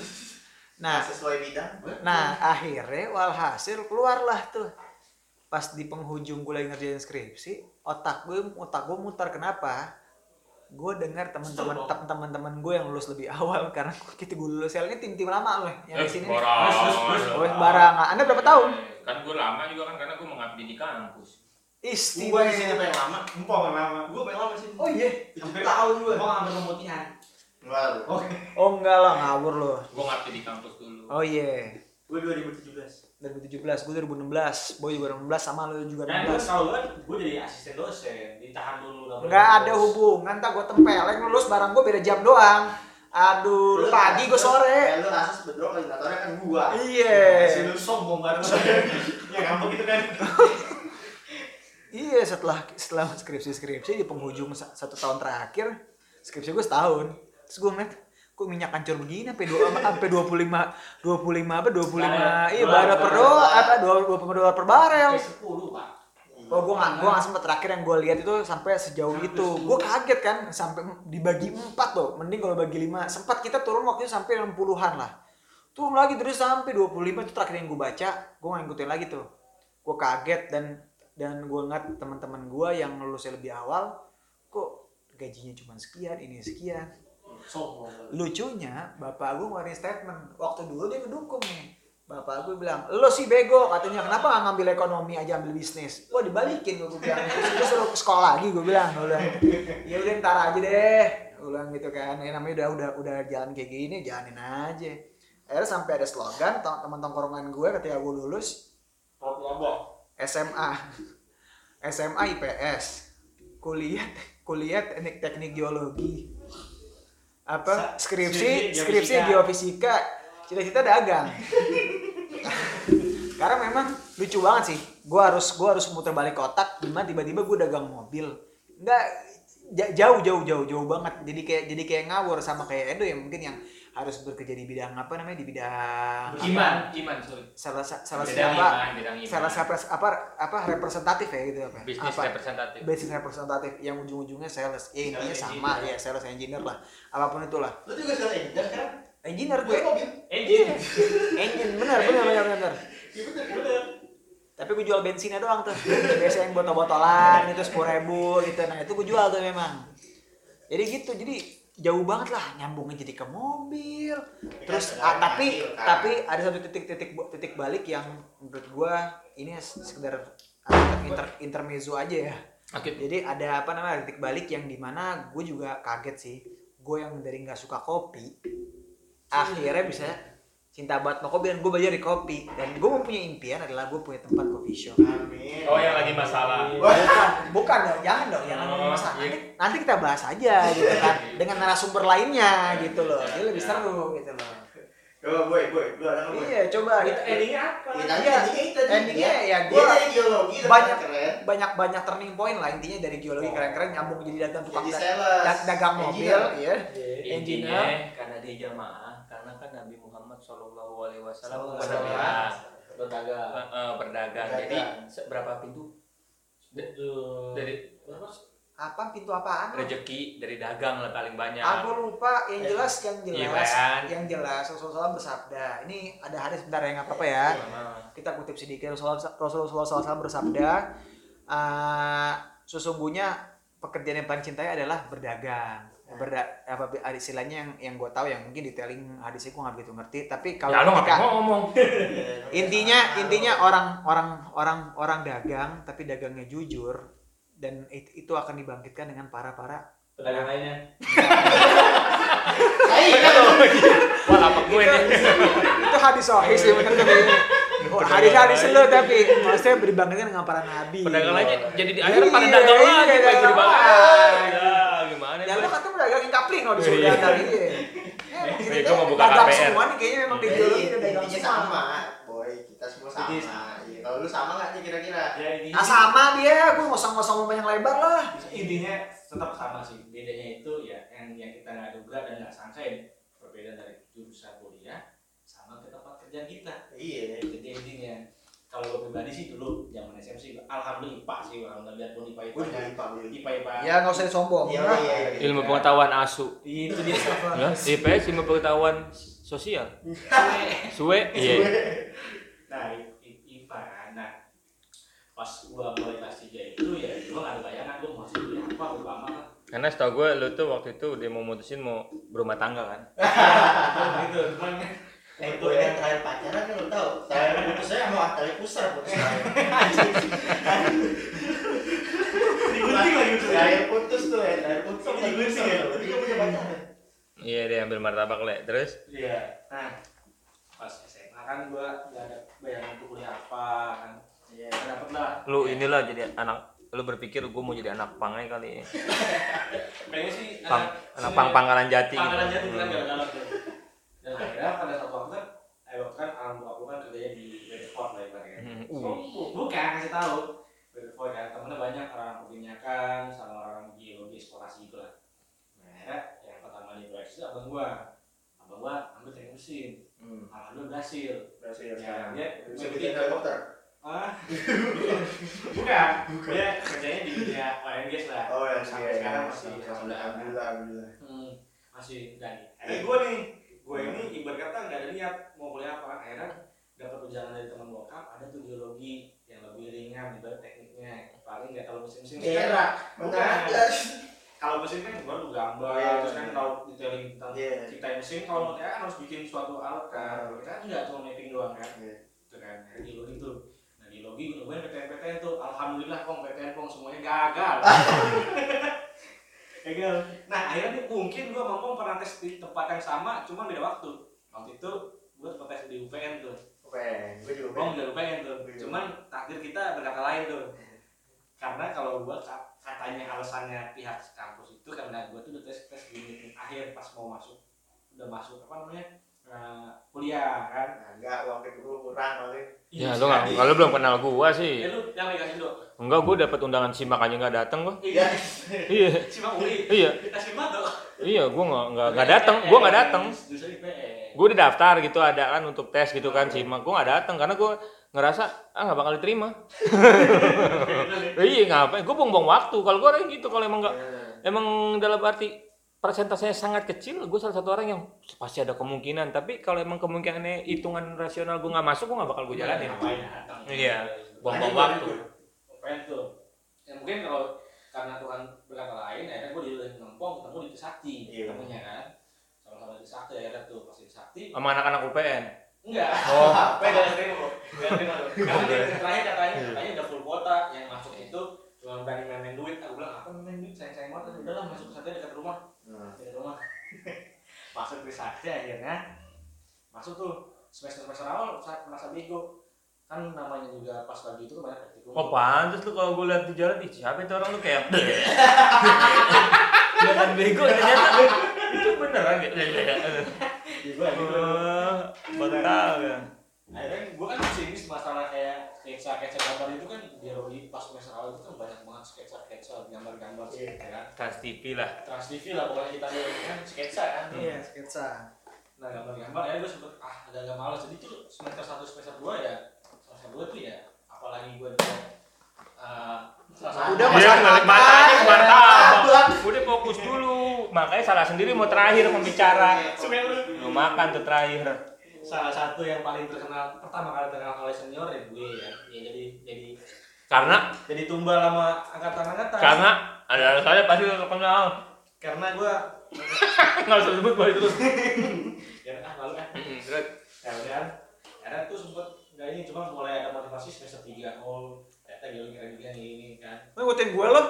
nah sesuai bidang. Nah, akhirnya walhasil keluarlah tuh. Pas di penghujung gue lagi ngerjain skripsi, otak gue otak gue mutar kenapa? Gue dengar teman-teman tem- teman-teman gue yang lulus lebih awal (laughs) karena kita gue lulus ini tim-tim lama loh yang di sini. nih. Oh, barangan. Anda berapa tahun? Kan gue lama juga kan karena gue mengabdi di kampus. Istimewa. di sini paling lama, empok paling lama. Gua paling lama sih. Oh iya. Tahun gua. Gua ngambil pemutihan. Enggak. Oke. Oh enggak lah ngawur loh. Gue ngabdi di kampus dulu. Oh iya. Gua 2017. 2017, gue 2016, Boy 2016 sama lu juga Nah, gue 16. kalau gue gue jadi asisten dosen, ditahan dulu. Enggak ada hubungan, tak gue tempeleng lulus barang gue beda jam doang. Aduh, lu pagi gue sore. Eh, lu asas bedro koordinatornya kan gua. Iya. Si lu sombong banget. (laughs) ya ngambek gitu kan. Iya, setelah setelah skripsi skripsi di penghujung sa- satu tahun terakhir, skripsi gue setahun. Terus gue ngeliat, kok minyak hancur begini sampai dua sampai 25 25 apa 25 iya Dolar, barel per dolar. dolar apa 20 dolar per barel. Kayak 10, Pak. Oh, gue gak, gue gak sempet terakhir yang gue lihat itu sampai sejauh itu. Gue kaget kan, sampai dibagi empat loh. Mending kalau bagi lima. Sempat kita turun waktu itu sampai 60-an lah. Turun lagi terus sampai 25 itu terakhir yang gue baca. Gue gak ngikutin lagi tuh. Gue kaget dan dan gue ngeliat teman-teman gue yang lulusnya lebih awal, kok gajinya cuma sekian, ini sekian. Sombong. Lucunya, bapak gue ngeluarin statement. Waktu dulu dia ngedukung nih. Bapak gue bilang, lo sih bego. Katanya, kenapa gak ngambil ekonomi aja ambil bisnis? Wah dibalikin gue bilang. Terus gue suruh ke sekolah lagi gue bilang. Gue bilang, ya udah ntar aja deh. Gue bilang gitu kan. Ya namanya udah udah udah jalan kayak gini, jalanin aja. Akhirnya sampai ada slogan tem- teman tongkrongan gue ketika gue lulus. SMA SMA IPS kuliah kuliah teknik teknik geologi apa? Skripsi skripsi geofisika. cita-cita dagang. (laughs) Karena memang lucu banget sih. Gua harus gua harus muter balik kotak. Gimana tiba-tiba gua dagang mobil. Nggak ja- jauh jauh jauh jauh banget. Jadi kayak jadi kayak ngawur sama kayak Edo yang mungkin yang harus bekerja di bidang apa namanya di bidang iman iman sorry. Salah sa- salah bidang siapa? Iman bidang iman. Salah siapa apa apa representatif ya gitu apa? Bisnis apa? representatif. Bisnis representatif. Yang ujung-ujungnya sales. Ya intinya Sales sama engineer. ya sales engineer lah. Apa pun itulah. Lu juga sekarang engineer sekarang? engineer Gue gue. mobil. Engine. engine bener bener bener bener. Iya tapi gue jual bensinnya doang tuh. Biasa yang botol-botolan itu sepuluh ribu gitu. Nah itu gue jual tuh memang. Jadi gitu jadi jauh banget lah nyambungnya jadi ke mobil terus kan ah, tapi hasil, kan. tapi ada satu titik-titik titik balik yang menurut gue ini sekedar ah, inter, intermezzo aja ya Oke. jadi ada apa namanya titik balik yang di mana gue juga kaget sih gue yang dari nggak suka kopi akhirnya bisa cinta banget sama kopi dan gue belajar di kopi dan gue mempunyai impian adalah gue punya tempat coffee shop Amin. oh yang lagi masalah bukan bukan dong jangan dong jangan Oh, ngomong masalah iya. nanti, nanti kita bahas aja gitu kan dengan narasumber lainnya gitu loh jadi lebih seru gitu loh Coba boy, boy, lu ada nggak boy? iya coba Itu itu endingnya apa? Iya, Iya. endingnya itu tadi. Endingnya ya Dia dari geologi banyak- keren. banyak banyak turning point lah intinya dari geologi Oh. keren-keren nyambung jadi dagang tukang Jadi da- dagang mobil Engineer. ya Iya. intinya karena dia jamaah karena kan Nabi Muhammad Shallallahu Alaihi Wasallam berdagang Berdagang. Eh, eh, berdagang. Jadi berapa pintu? Dari Berapa? apa pintu apaan? Rezeki dari dagang lah paling banyak. Aku lupa. Yang jelas yang Iya, jelas kan? yang jelas Rasulullah SAW bersabda. Ini ada hadis bentar ya nggak apa-apa ya. Nah, kita kutip sedikit. Rasulullah Rasulullah SAW bersabda "Ah, sesungguhnya pekerjaan yang paling cintai adalah berdagang berda apa ada istilahnya yang yang gue tahu yang mungkin detailing hadisnya gue nggak begitu ngerti. Tapi ya kalau ketika ngapain ngomong. (laughs) Intinya intinya orang orang orang orang dagang tapi dagangnya jujur dan it- itu akan dibangkitkan dengan para para Pedagang lainnya. (laughs) Iya. wah apa gue nih. itu hadis sahih sih bener tuh kayaknya oh, hadis hadis lu tapi maksudnya dibangkitkan dengan para nabi. Pedagang lainnya jadi di akhirnya pada Iya, dagang iya, lagi kayak dagang gue dibakar lagi. ya gimana ya pedagangin kapling kalau disuruh Iya. dagang iya Ya, Iya, gua mau buka dagang KPR. semua nih kayaknya memang di Jadi, geologi udah dagang sama, boy. Kita semua sama. Iya, Kalau lu sama nggak nih kira-kira? Ya intinya. ah sama dia gue ngosong-ngosong ngomong yang lebar lah intinya tetap sama sih bedanya itu ya yang yang kita nggak duga dan nggak sangka ya berbeda dari jurusan kuliah sama ke tempat kerja kita Iya. jadi intinya kalau gue pribadi sih dulu zaman SMP alhamdulillah IPA sih alhamdulillah. Biarpun IPA Gue IPA juga lupa gue. IPA IPA ya nggak usah disombong Iya, Nah, iya, iya. ilmu pengetahuan asu. Itu dia. Ya IPS ilmu pengetahuan sosial. Suwe. Iya. Nah IPA kan nah. Pas gua mulai kelas 3 itu ya gua nggak ada bayangan gua mau kuliah apa kan karena setahu gue lu tuh waktu itu udah mau mutusin mau berumah tangga kan? (laughs) Gitu cuman Eh, gue yang terakhir pacaran kan lu tahu. Terakhir putusnya sama tali pusar putus terakhir. digunting lagi itu Terakhir putus tuh ya, terakhir putus sama Digunting ya? punya pacaran. iya dia ambil martabak le terus Iya. Nah, pas SMA kan gua gak ada bayangan untuk kuliah apa kan. Iya. Gak dapet lah. lu inilah jadi anak lu berpikir gue mau jadi anak pangai kali Pengen sih pang anak- anak pang pangkalan jati gitu. Pangkalan jati kan gak galak. Dan akhirnya pada satu waktu kan, eh waktu kan alam bokap kan kerjanya di Bedford lah ibaratnya. Hmm, Oh, uh. bu- bukan kasih tahu. Bedford kan temennya banyak orang perminyakan sama orang geologi eksplorasi gitu lah. Nah, akhirnya yang pertama di proyek itu abang gua. Abang gua ambil teknik mesin. Hmm. Alhamdulillah berhasil. Berhasil Ya, sekarang. dia Bisa bikin helikopter. Ah, (laughs) bukan. Dia kerjanya di dunia gas lah. Oh, yang sampai sekarang masih. alhamdulillah. Alhamdulillah. Hmm, masih dan akhirnya gue nih, gue ini ibarat kata nggak ada niat mau kuliah apa. Akhirnya dapat ujangan dari teman bokap, ada tuh geologi yang lebih ringan, ibarat tekniknya paling nggak terlalu mesin-mesin. Era, Bukan. mana ada? Kalau mesin kan baru gambar, iya, terus kan iya. tahu detailing tentang Iya. kita mesin. Kalau mau kan harus bikin suatu alat kan. Kalau kita kan nggak cuma mapping doang kan. Iya. Itu kan, akhirnya geologi tuh. Nah geologi gue nyobain PTN-PTN tuh, alhamdulillah kong PTN kong semuanya gagal. (laughs) gagal. Nah akhirnya nih mungkin gue mampu pernah tes di tempat yang sama, cuma beda waktu. Waktu itu gue tempat tes di UPN tuh. Oke, gue juga Kong pengen. dari UPN tuh. Cuman takdir kita berkata lain tuh. karena kalau gua ka- katanya alasannya pihak kampus itu karena gua tuh udah tes tes di akhir pas mau masuk udah masuk apa namanya eh, kuliah kan Nah, enggak uang kedua kurang kali. Ya, Iya, lu nggak, jadi- kalau belum kenal gua ya sih. lu yang dikasih dulu Enggak, gua dapat undangan simak aja nggak datang gua. iya Iya, simak uli iya, kita simak tuh iya, gua nggak nggak nggak datang, gua nggak IPS Gua udah daftar gitu ada kan untuk tes gitu kan simak, gua nggak datang karena gua ngerasa ah nggak bakal diterima. (laughs) iya ngapain? Gua buang-buang waktu. Kalau gua orang gitu, kalau emang nggak emang dalam arti persentasenya sangat kecil, gue salah satu orang yang pasti ada kemungkinan. Tapi kalau emang kemungkinannya hitungan rasional gue nggak masuk, gue nggak bakal gue jalanin. Ngapain datang? Iya, buang-buang waktu. tuh. Ya mungkin kalau karena Tuhan berkata lain, akhirnya gue di Ngempong ketemu di Trisakti, Iya. ketemunya kan. Sama-sama di Trisakti, akhirnya tuh pas di. Sama anak-anak UPN. Enggak. Oh. (laughs) Apa yang gak terima? Gak terima katanya, katanya udah full kuota, yang masuk itu cuma berani main-main duit. Aku bilang, apa main duit? Sayang-sayang banget. Udah lah, masuk ke dekat rumah. Nah, rumah. (laughs) masuk Trisakti akhirnya. Masuk tuh semester-semester awal saya merasa bego kan namanya juga pas lagi itu kan banyak praktikum Oh pantes lu kalau gue lihat di jalan, ih siapa itu orang lu kayak (laughs) Jangan bego ternyata itu beneran gitu. Iya, gua gitu. Oh, tahu ya. akhirnya gue kan pesimis masalah kayak sketsa sketsa gambar itu kan biologi pas semester awal itu kan banyak banget sketsa sketsa gambar-gambar Iya. ya kan Trans TV lah. trans TV lah pokoknya kita lihat kan sketsa kan Iya, sketsa. nah gambar-gambar ya gue sempet ah agak-agak malas jadi tuh semester satu semester dua ya semester dua tuh ya apalagi gue juga uh, salah satu Udah, Dia ngeliat matanya martabak. Udah fokus dulu. Makanya salah sendiri mau terakhir pembicara. Sebenarnya udah Lu makan tuh terakhir. Salah satu yang paling terkenal pertama kali terkenal oleh senior ya gue ya, ya jadi jadi. Karena jadi tumbal sama angkatan-angkatan. karena ada alasannya pasti lu kenal. karena gue Enggak (laughs) usah sebut gua (laughs) itu. ya ah lalu ah. Terus. Ya udah kan ada tuh sempet nggak ini cuma mulai ada motivasi semester tiga. Oh ternyata geologi keren juga nih ini kan. Lu ngikutin gue lo.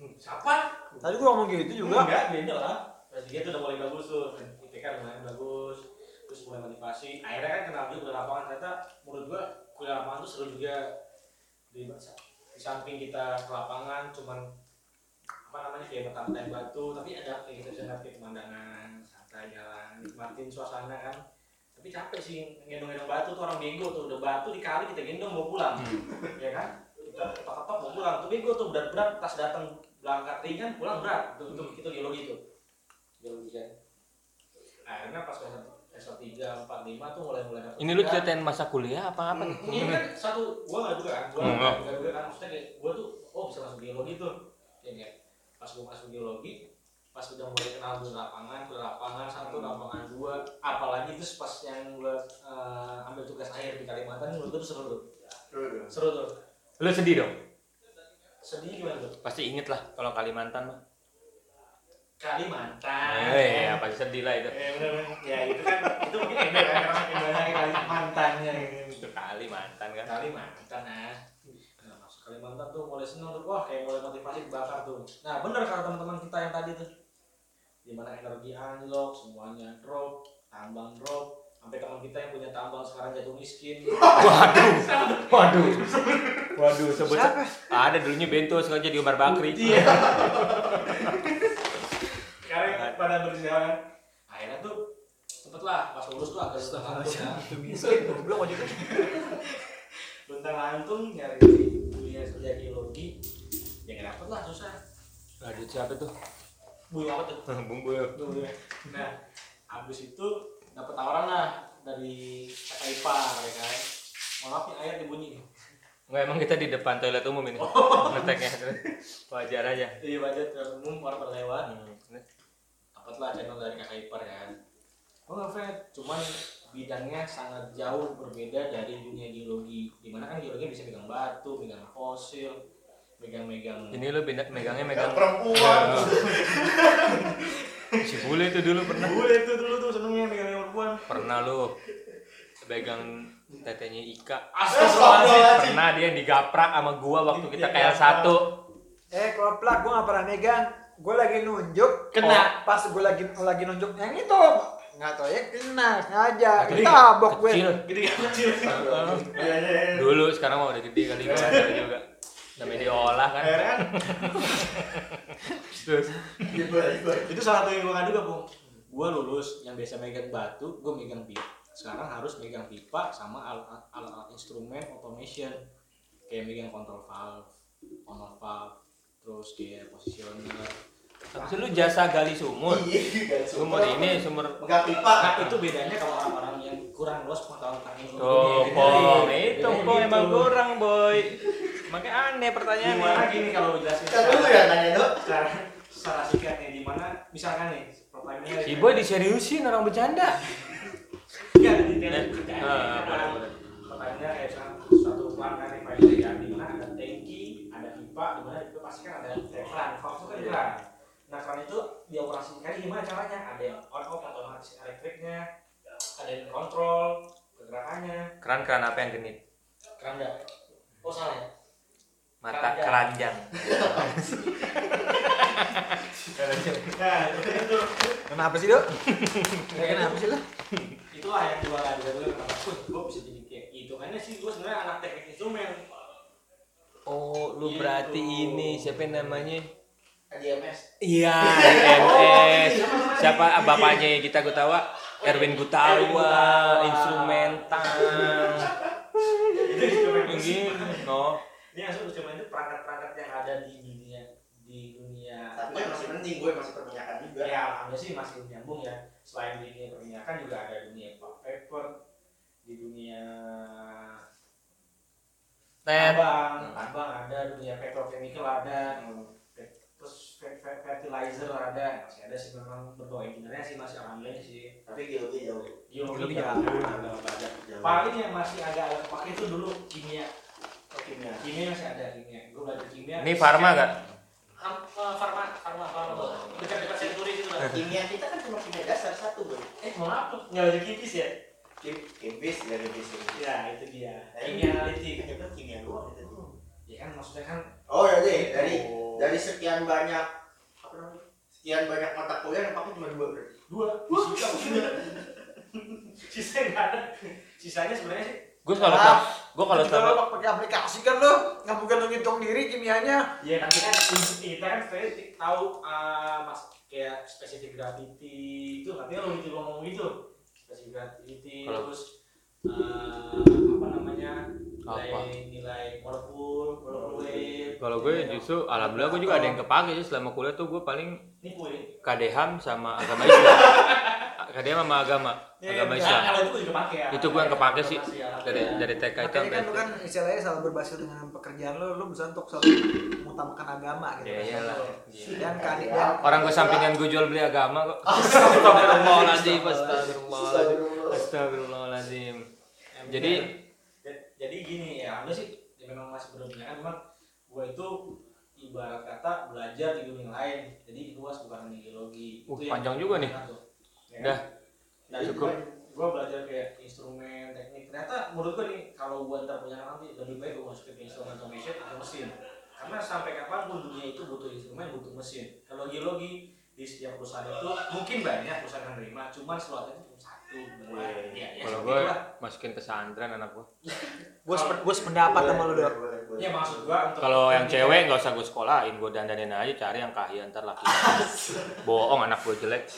Hmm, siapa? Tadi gue ngomong gitu juga. enggak beda lah. Semester tiga tuh udah mulai bagus tuh. IPK udah mulai bagus terus mulai motivasi. Akhirnya kan kenal juga kuliah lapangan ternyata menurut gua kuliah lapangan tuh seru juga di, di samping kita ke lapangan cuman apa namanya kayak bertamu batu tapi ada kayak kita bisa ngeliat pemandangan santai jalan nikmatin suasana kan. Tapi capek sih gendong-gendong batu tuh orang bego tuh udah batu dikali kita gendong mau pulang. Ya kan? Kita ketok-ketok mau pulang. Tuh bego tuh berat-berat tas datang berangkat ringan pulang berat. Itu itu, itu geologi tuh. Geologi kan? Akhirnya pas semester semester tiga empat lima tuh mulai mulai dapet ini lu ceritain masa kuliah apa apa nih? ini kan satu gua nggak juga kan gua Hmm, juga kan maksudnya kayak gua tuh oh bisa masuk geologi tuh ya kayak pas gua masuk geologi pas udah mulai kenal di lapangan ke lapangan satu lapangan dua apalagi terus pas yang gua eh, ambil tugas akhir di Kalimantan menurut gua tuh Seru tuh. seru tuh Lu sedih dong. sedih gimana tuh Pasti inget lah kalau Kalimantan mah. Kalimantan Eh, ya pasti sedih lah itu. Eh, bener, bener. ya itu kan itu mungkin enak kan karena banyak Kalimantannya gitu. Itu Kalimantan kan. Kalimantan nah. Nah, masuk Kalimantan tuh mulai seneng tuh wah kayak mulai motivasi bakar tuh. Nah bener kata teman-teman kita yang tadi tuh. Di mana energi anjlok, semuanya drop, tambang drop, sampai teman kita yang punya tambang sekarang jatuh miskin. Waduh. (laughs) Waduh. Waduh, sebut Siapa? ada dulunya Bento sekarang jadi Umar Bakri. Iya. (laughs) Pada berjalan. Akhirnya tuh sempet lah pas lulus tuh agak lantung ya. Miskin, goblok aja. Luntang lantung nyari kuliah kerja geologi. Ya nggak dapet lah susah. Aduh, siapa tuh? Bu apa tuh? Bung Boyo. Tuh, ya. Nah, habis itu dapat tawaran lah dari kakak ipar ya kan. Maaf nih ayat dibunyi. Enggak emang kita di depan toilet umum ini. Ngeteknya. Wajar aja. Iya budget terus umum orang berlewat. Hmm. Dapat lah channel dari kakak ipar ya kan. Oh nggak Fred, cuman bidangnya sangat jauh berbeda dari dunia geologi. Di mana kan geologi bisa pegang batu, pegang fosil, megang-megang. Ini lu beda- megangnya megang perempuan. si bule itu dulu pernah. Gue itu dulu tuh senengnya megang perempuan. Pernah lu pegang tetenya Ika. Astagfirullahaladzim. Pernah dia digaprak sama gua waktu kita kayak satu. Eh, kalau plak gue gak pernah megang. Gue lagi nunjuk. Kena. Oh, pas gue lagi lagi nunjuk yang itu. Nggak tau ya kena sengaja. Gede, Tabok gue. Kecil. Gede kecil. Iya, iya, iya. Dulu sekarang mah udah gede kali ada juga. namanya diolah kan kan terus Gimana, gimana? itu salah satu yang gue ngadu gak bu gue lulus yang biasa megang batu gue megang pipa sekarang harus megang pipa sama alat alat instrumen automation kayak megang control valve on off valve terus kayak positioner Habis itu lu jasa gali sumur? Iya, sumur ini sumur Megang pipa. nah itu bedanya kalau orang-orang yang kurang luas pengetahuan tentang ini Tuh, pong, gitu. itu Bedanya pong gitu. emang kurang boy. Makanya aneh gimana pertanyaannya gini kalau jelasin Kan dulu ya nanya dok. secara secara singkatnya gimana misalkan nih pertanyaannya Si boy diseriusin orang bercanda. Iya, di detail Eh, kerjaan. ah, boleh, boleh. Pertanyaannya kayak misalkan suatu pelanggan refinery kan, di mana ada tangki, ada pipa, di mana itu pasti kan ada keran, valve itu kan Iya. keran. Nah keran itu dioperasikan gimana caranya? Ada yang on off otomatis elektriknya, ada yang kontrol pergerakannya. Keran-keran apa yang genit? Keran enggak? Oh salah ya? Mata keranjang Nah itu Kenapa sih, Dok? Kenapa sih, lo? itulah yang gua ada gue kenapa? Wih, gua bisa jadi kayak gitu. Karena sih gua sebenarnya anak teknik instrumen. Oh lu Gitu. berarti ini siapa namanya? Iya IMS Siapa bapaknya kita Gutawa? Erwin Gutawa Instrumental Itu instrumen Yang musik. Gini no Ini yang instrumen itu perangkat-perangkat yang ada di dunia di dunia Tapi kan masih penting gue masih perminyakan juga. ya alhamdulillah sih masih nyambung ya selain di dunia perminyakan juga ada dunia paper di dunia Tet tambang tambang ada dunia petrochemical ada Hmm. Fertilizer ada. Masih ada sih memang berbau engineer sih masih alhamdulillah sih. Tapi geologi jauh. geologi jauh. paling yang masih agak agak pakai itu dulu kimia. Oh, kimia. kimia masih ada kimia. Gue belajar kimia. Ini Farma gak? Ham- eh, farma farma farma dekat-dekat senturi itu lah Kimia kita kan cuma kimia dasar satu bro. eh mau apa? Nggak belajar kimpis ya? Kim, kimpis kimpis. kimpis. ya itu dia. Kimia analitik. Kita kimia doang itu. ya kan maksudnya kan Oh ya deh dari oh, dari sekian banyak apa namanya? Sekian banyak mata kuliah yang pakai cuma dua berarti. dua fisika udah sisanya nggak ada sisanya sebenarnya sih Gue kalau Ah, Gue kalau tau lo pakai aplikasi kan lo nggak mungkin lo ngitung diri kimianya. ya tapi kan kita kan sebenarnya tahu ah, mas kayak spesifik gravity itu tapi lo gitu ngomong gitu spesifik gravity Kalau- terus ah, apa namanya nilai Apa? nilai Kalau gue justru Alhamdulillah gue juga ada yang kepake sih Selama kuliah tuh gue paling ini Kadeham sama agama Islam. (laughs) Kadeham sama agama Agama Nah, Islam. Kalau itu gue juga pakai ya. Itu gue yang kepake sih ya. Dari dari TK itu Makanya kan SD. kan istilahnya selalu berbasis dengan pekerjaan lo, lo bisa untuk selalu mengutamakan agama gitu. Ya iyalah. Dan kan dan Orang gue sampingan gue jual beli agama kok. Astagfirullahaladzim Astagfirullahaladzim. Astagfirullah. Astagfirullahaladzim. Ya, Jadi. Jadi gini ya gue sih ya memang masih belum kan cuman gue itu ibarat kata belajar di dunia lain jadi luas bukan hanya geologi Uh, Itu panjang juga nih. tuh. Ya kan? Nah Cukup. gue belajar kayak instrumen teknik ternyata menurut gue nih kalau gue ntar punya nanti lebih baik gue masukin ke instrumen automation atau mesin karena sampai kapan pun dunia itu butuh instrumen butuh mesin kalau geologi di setiap perusahaan itu mungkin banyak perusahaan yang menerima cuman satu dua ya, ya Kalau gue masukin pesantren anak gue gue sepen- gue sependapat sama lo dok. Ya maksud gua untuk Kalau yang cewek nggak usah gue sekolahin, gue dandanin aja cari yang kaya ntar laki. (laughs) Bohong anak gue jelek. (laughs)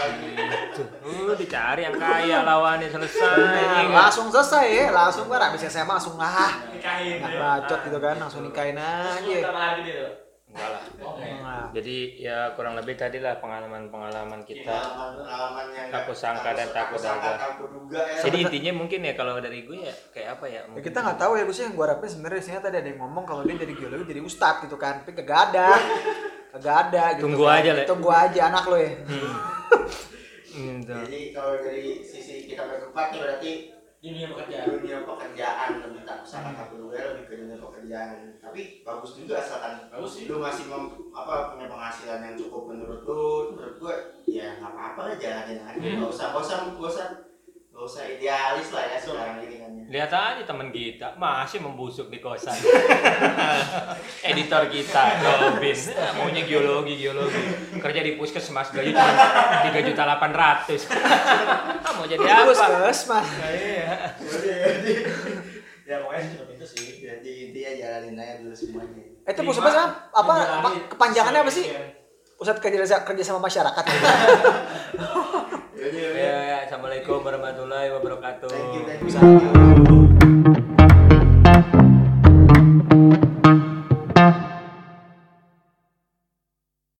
Gitu. Uh, dicari yang kaya lawannya selesai. Nah, langsung selesai ya, langsung kan habis SMA langsung ah, nikahin nggak ya. bacot gitu kan, langsung nikahin Terus lu aja. Enggak lah. Oke. Nah, Jadi ya kurang lebih tadi lah pengalaman-pengalaman kita. Pengalaman-pengalaman yang Tak kusangka dan tak kusangka, kuduga. tak kuduga ya. Jadi intinya mungkin ya kalau dari gue ya kayak apa ya? Ya kita nggak tahu ya gue sih yang gue harapin sebenarnya sini tadi ada yang ngomong kalau dia jadi geologi jadi ustadz gitu kan, tapi kagak ada, kagak ada. Gitu Tunggu kan. aja, Le. Tunggu aja anak lo ya. Hmm, (laughs) gitu. Jadi kalau dari sisi kita berempat nih berarti dunia bekerja. dunia pekerjaan lebih tak kusangka tak kuduga lebih ke dunia pekerjaan. Tapi bagus juga asalkan Bagus sih. lu masih mem, apa punya penghasilan yang cukup menurut lu menurut gua ya nggak apa-apa lah jalanin aja Hmm. nggak usah nggak usah nggak usah Gak usah idealis lah ya sekarang gini Lihat aja temen kita masih membusuk di kosan. (laughs) Editor kita Robin ya, maunya geologi geologi kerja di puskesmas gaji cuma tiga juta delapan ratus. (laughs) Ah, mau jadi apa? Puskesmas. Nah, iya. ya pokoknya cukup itu sih. Jadi intinya jalanin aja dulu semuanya. Eh, itu puskesmas apa? Apa kepanjangannya apa sih? Pusat kerja kerja sama masyarakat. (laughs) Ya, ya. Assalamualaikum warahmatullahi wabarakatuh. Thank you, thank you.